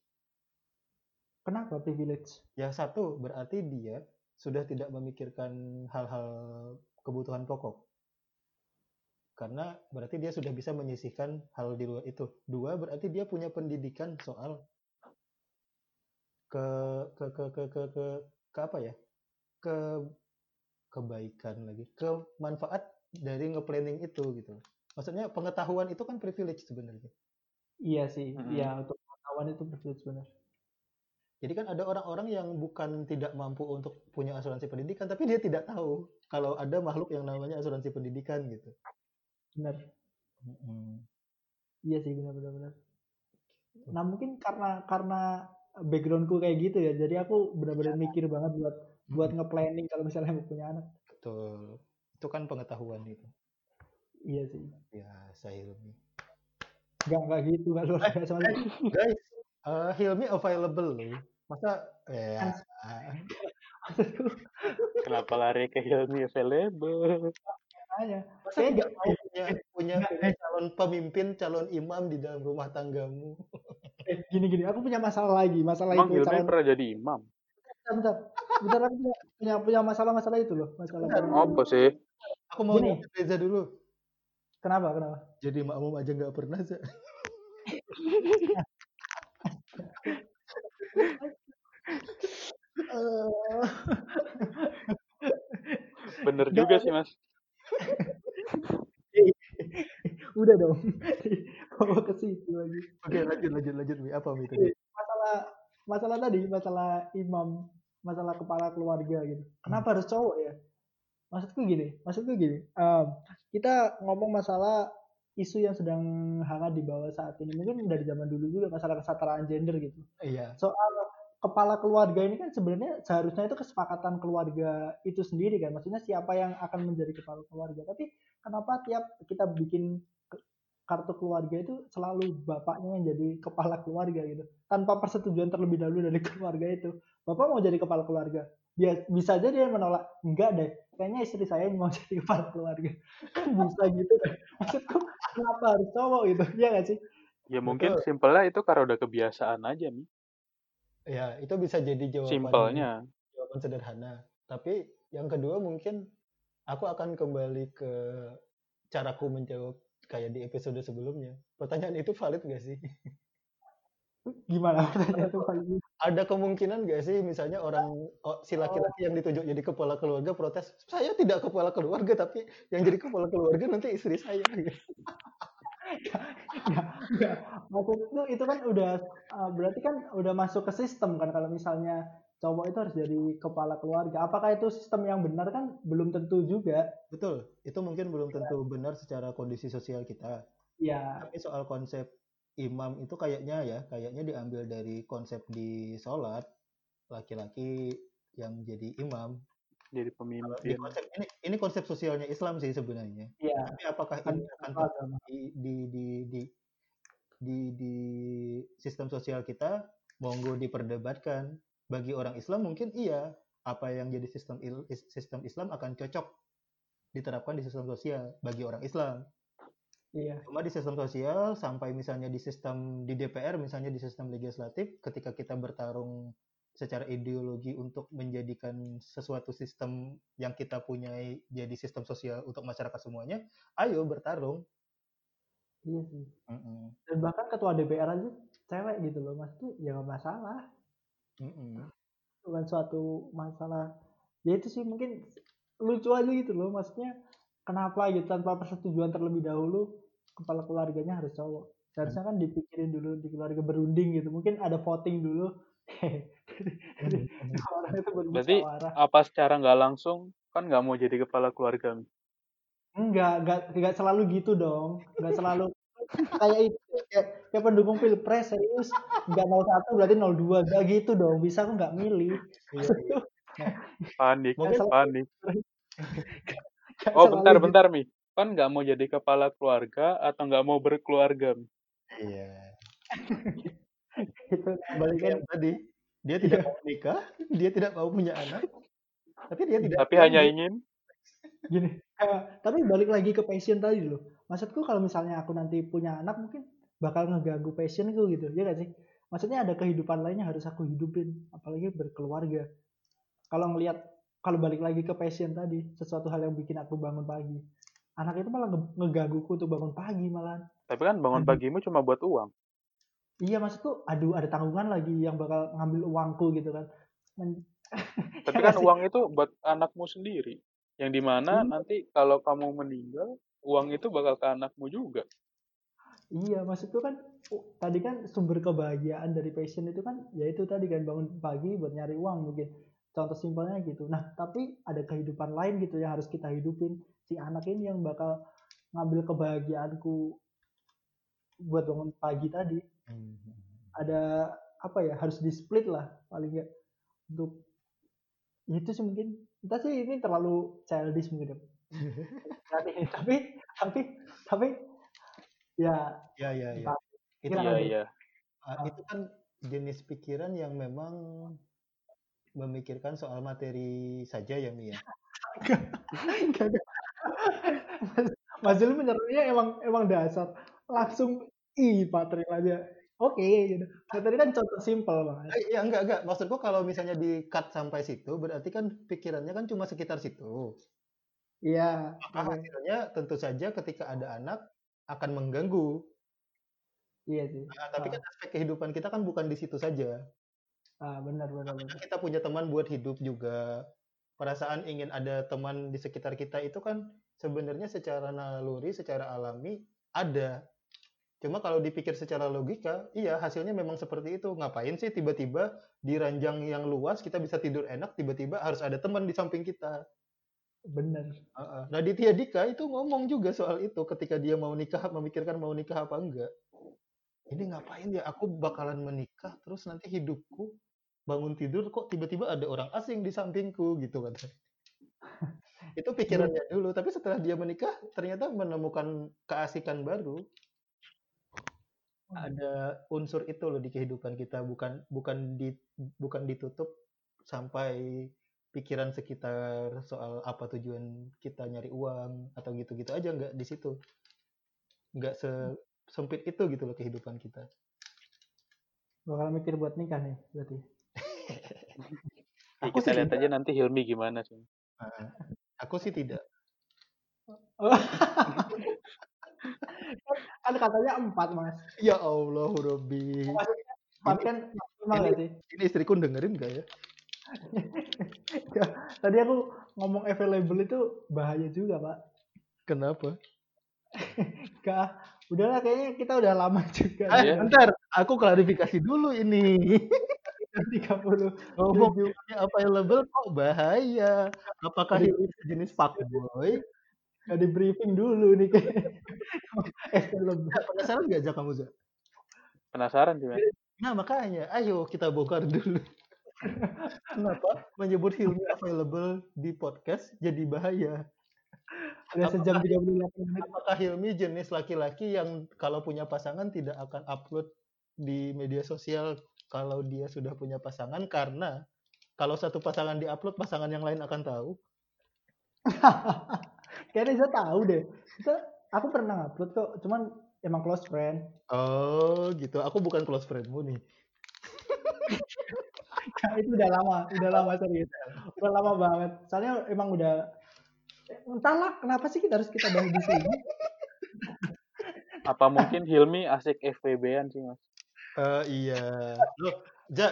Kenapa privilege? Yang satu berarti dia sudah tidak memikirkan hal-hal kebutuhan pokok. Karena berarti dia sudah bisa menyisihkan hal di luar itu. Dua berarti dia punya pendidikan soal ke ke ke ke ke ke, ke apa ya? Ke kebaikan lagi, ke manfaat dari nge-planning itu gitu. Maksudnya pengetahuan itu kan privilege sebenarnya. Iya sih, Mm-mm. iya untuk pengetahuan itu privilege benar. Jadi kan ada orang-orang yang bukan tidak mampu untuk punya asuransi pendidikan, tapi dia tidak tahu kalau ada makhluk yang namanya asuransi pendidikan gitu. Benar. Iya sih benar-benar benar. Nah mungkin karena karena backgroundku kayak gitu ya, jadi aku benar-benar mikir banget buat buat nge-planning kalau misalnya mau punya anak. Betul. Itu kan pengetahuan itu. Iya sih. Ya, saya Hilmi. Enggak enggak gitu kalau enggak sama Guys, eh, Hilmi available loh. Masa ya Kenapa lari ke Hilmi available? Makanya Masa saya nggak mau punya punya, calon pemimpin, calon imam di dalam rumah tanggamu? eh, gini gini aku punya masalah lagi masalah Emang itu calon pernah jadi imam? bentar bentar bentar aku punya punya, punya masalah masalah itu loh masalah Bentar. Apa sih? Aku mau Gini. Reza dulu. kenapa kenapa Jadi makmum aja nggak pernah. Eh, Bener juga sih mas. Udah dong bawa ke situ lagi Oke, lanjut lanjut lanjut Mi. Apa Mi Iya. tadi? masalah masalah tadi masalah imam masalah kepala keluarga gitu kenapa harus cowok ya maksudku gini maksudku gini em, kita ngomong masalah isu yang sedang hangat di bawah saat ini mungkin dari zaman dulu juga masalah kesetaraan gender gitu Iya. soal kepala keluarga ini kan sebenarnya seharusnya itu kesepakatan keluarga itu sendiri kan maksudnya siapa yang akan menjadi kepala keluarga tapi kenapa tiap kita bikin kartu keluarga itu selalu bapaknya yang jadi kepala keluarga gitu. Tanpa persetujuan terlebih dahulu dari keluarga itu. Bapak mau jadi kepala keluarga? Dia bisa aja dia menolak. Enggak deh. Kayaknya istri saya yang mau jadi kepala keluarga. Kan bisa gitu kan maksudku kenapa harus cowok gitu? Ya nggak sih? Ya mungkin Betul. simpelnya itu karena udah kebiasaan aja nih. Ya, itu bisa jadi jawaban Simpelnya. jawaban sederhana. Tapi yang kedua mungkin aku akan kembali ke caraku menjawab kayak di episode sebelumnya. Pertanyaan itu valid gak sih? gimana pertanyaan tuh paling Ada kemungkinan gak sih misalnya orang oh, si laki-laki yang ditunjuk jadi kepala keluarga protes, saya tidak kepala keluarga tapi yang jadi kepala keluarga nanti istri saya. Enggak. Maksudku itu kan udah uh, berarti kan udah masuk ke sistem kan kalau misalnya cowok itu harus jadi kepala keluarga. Apakah itu sistem yang benar kan belum tentu juga. Betul, itu mungkin belum tentu benar secara kondisi sosial kita. Ya, Tapi soal konsep imam itu kayaknya ya, kayaknya diambil dari konsep di sholat laki-laki yang jadi imam. Jadi Kalau di pemimpin. konsep ini, ini konsep sosialnya Islam sih sebenarnya. ya. Tapi apakah ini akan di di di di di, di sistem sosial kita monggo diperdebatkan. Bagi orang Islam mungkin iya, apa yang jadi sistem sistem Islam akan cocok diterapkan di sistem sosial bagi orang Islam. Iya. Cuma di sistem sosial sampai misalnya di sistem di DPR misalnya di sistem legislatif ketika kita bertarung secara ideologi untuk menjadikan sesuatu sistem yang kita punyai jadi sistem sosial untuk masyarakat semuanya, ayo bertarung. Iya sih. Mm-mm. Dan bahkan ketua DPR aja cewek gitu loh. Maksudnya ya nggak masalah. Mm-mm. Bukan suatu masalah. Ya itu sih mungkin lucu aja gitu loh. Maksudnya kenapa gitu tanpa persetujuan terlebih dahulu kepala keluarganya harus cowok. Seharusnya kan dipikirin dulu di keluarga berunding gitu. Mungkin ada voting dulu. Berarti apa secara nggak langsung kan nggak mau jadi kepala keluarga. Enggak, enggak, enggak selalu gitu dong. Enggak selalu kayak itu kayak, kayak pendukung pilpres serius enggak 01 berarti 02 enggak gitu dong bisa aku enggak milih Iya, iya. Panik, Mungkin- panik. Oh bentar, gitu. bentar Mi. Kan nggak mau jadi kepala keluarga atau nggak mau berkeluarga. Mi? Iya. gitu Kembali ke kan yang tadi, dia tidak mau nikah, dia tidak mau punya anak, tapi dia tidak Tapi hanya di- ingin gini eh, tapi balik lagi ke passion tadi loh maksudku kalau misalnya aku nanti punya anak mungkin bakal ngeganggu passionku gitu ya gak sih maksudnya ada kehidupan lainnya harus aku hidupin apalagi berkeluarga kalau ngelihat kalau balik lagi ke passion tadi sesuatu hal yang bikin aku bangun pagi anak itu malah nge- ngegangguku untuk bangun pagi malah Tapi kan bangun Aduh. pagimu cuma buat uang. iya maksudku aduh ada tanggungan lagi yang bakal ngambil uangku gitu kan Men- Tapi Ya kan uang itu buat anakmu sendiri. Yang di mana Iya. nanti kalau kamu meninggal, uang itu bakal ke anakmu juga. Iya, maksudku kan oh, tadi kan sumber kebahagiaan dari passion itu kan ya itu tadi kan bangun pagi buat nyari uang mungkin. Contoh simpelnya gitu. Nah, tapi ada kehidupan lain gitu yang harus kita hidupin. Si anak ini yang bakal ngambil kebahagiaanku buat bangun pagi tadi. Hmm. Ada apa ya? Harus di split lah paling nggak untuk itu sih mungkin. Entah sih ini terlalu childish mungkin. ya. tapi tapi tapi tapi ya Ya, ya, ya. Itu tuh? iya. Ah, itu kan jenis pikiran yang memang memikirkan soal materi saja ya Mi ya. Mas, Juli menyerangnya emang emang dasar langsung i Pak terima aja. Oke gitu. Materi kan contoh simpel banget. Eh, ya enggak enggak maksudku kalau misalnya di cut sampai situ berarti kan pikirannya kan cuma sekitar situ. Iya. Maka hasilnya tentu saja ketika ada anak akan mengganggu. Iya sih. Nah, tapi Ah. kan aspek kehidupan kita kan bukan di situ saja. Ah, benar benar benar. kita punya teman buat hidup juga. Perasaan ingin ada teman di sekitar kita itu kan sebenarnya secara naluri, secara alami ada. Cuma kalau dipikir secara logika, iya hasilnya memang seperti itu. Ngapain sih tiba-tiba di ranjang yang luas kita bisa tidur enak, tiba-tiba harus ada teman di samping kita. Benar. Heeh. Raditya Dika itu ngomong juga soal itu ketika dia mau nikah, memikirkan mau nikah apa enggak. Ini ngapain ya? Aku bakalan menikah, terus nanti hidupku bangun tidur kok tiba-tiba ada orang asing di sampingku gitu katanya. itu pikirannya dulu, tapi setelah dia menikah ternyata menemukan keasikan baru. Ada unsur itu loh di kehidupan kita, bukan bukan di bukan ditutup sampai pikiran sekitar soal apa tujuan kita nyari uang atau gitu-gitu aja nggak di situ. Nggak sempit itu gitu loh kehidupan kita. Bakal mikir buat nikah nih berarti. Ya, Aku kita sih lihat aja nanti Hilmi gimana sih. Nah, aku sih tidak. Oh. kan katanya empat mas. Ya Allah, Robbi. Maksudnya empat kan maksimal ini- ya sih. Ini istriku dengerin gak ya? Tadi aku ngomong available itu bahaya juga pak. Kenapa? Kak, udahlah kayaknya kita udah lama juga. Eh, Iya. bentar, aku klarifikasi dulu ini. 30 Ngomongnya available kok bahaya. Apakah ini sejenis fuckboy? Gak di briefing dulu nih kayak available. Nggak, Penasaran gak Zak kamu Zak? Penasaran sih. Nah makanya, ayo kita bongkar dulu. Kenapa menyebut Hilmi available di podcast jadi bahaya? Udah sejam 38 menit. Apakah Hilmi jenis laki-laki yang kalau punya pasangan tidak akan upload di media sosial kalau dia sudah punya pasangan karena kalau satu pasangan diupload pasangan yang lain akan tahu? Kayaknya Reza tahu deh. Kita, aku pernah upload kok, cuman emang close friend. Oh gitu, aku bukan close friendmu nih. Nah, itu udah lama, udah lama serius. Udah lama banget. Soalnya emang udah entahlah kenapa sih kita harus kita bahas di sini. Apa mungkin Hilmi asik FWB-an sih, Mas? Eh iya. Loh, Ja,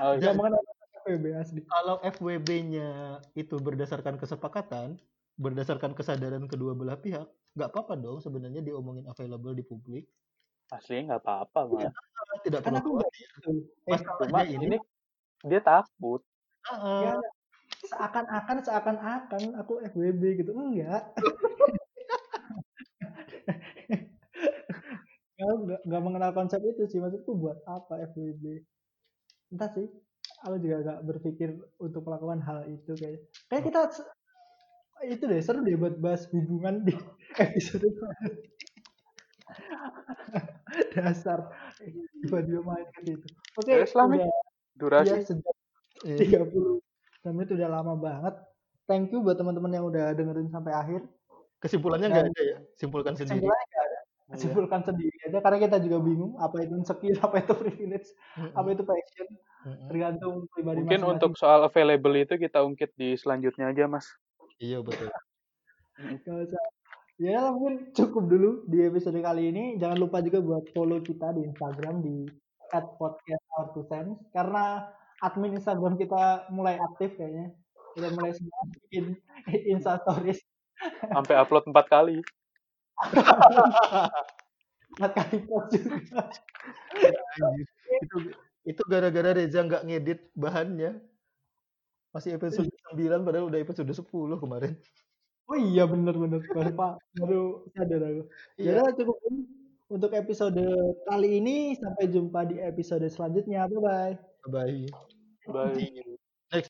Oh, iya. mengenal FWB asli. kalau FWB-nya itu berdasarkan kesepakatan, berdasarkan kesadaran kedua belah pihak, nggak apa-apa dong sebenarnya diomongin available di publik. Asli nggak apa-apa, Mas. Tidak Kan perlu aku. Eh, Masalahnya Cuma ini, ini dia takut. Heeh. ya, seakan-akan seakan-akan aku FWB gitu. Enggak. Nggak nggak mengenal konsep itu sih maksudku buat apa FWB entah sih aku juga nggak berpikir untuk melakukan hal itu kayak kayak kita itu deh seru deh buat bahas hubungan di episode dasar tiba-tiba main ke situ oke Ya, Islami. Durasi. ya sejam Iya. 30 menit udah lama banget thank you buat teman-teman yang udah dengerin sampai akhir Kesimpulannya nggak ada ya? Simpulkan sendiri. Kesimpulannya nggak ada. Iya. simpulkan sendiri aja karena kita juga bingung apa itu insecure apa itu privilege Mm-mm. apa itu passion Mm-mm. tergantung pribadi Mungkin masing-masing. untuk soal available itu kita ungkit di selanjutnya aja, Mas. Iya betul. Nggak usah. ya mungkin cukup dulu di episode kali ini jangan lupa juga buat follow kita di Instagram di @podcast our two cents karena admin Instagram kita mulai aktif kayaknya udah mulai semua bikin Insta stories Sampai upload empat kali. empat kali post juga itu itu gara-gara Reza nggak ngedit bahannya. Masih episode 9 padahal udah episode 10 kemarin. oh iya bener-bener baru pak baru sadar aku Iya. Ya cukup untuk episode kali ini. Sampai jumpa di episode selanjutnya. Bye bye. Bye. Bye. You.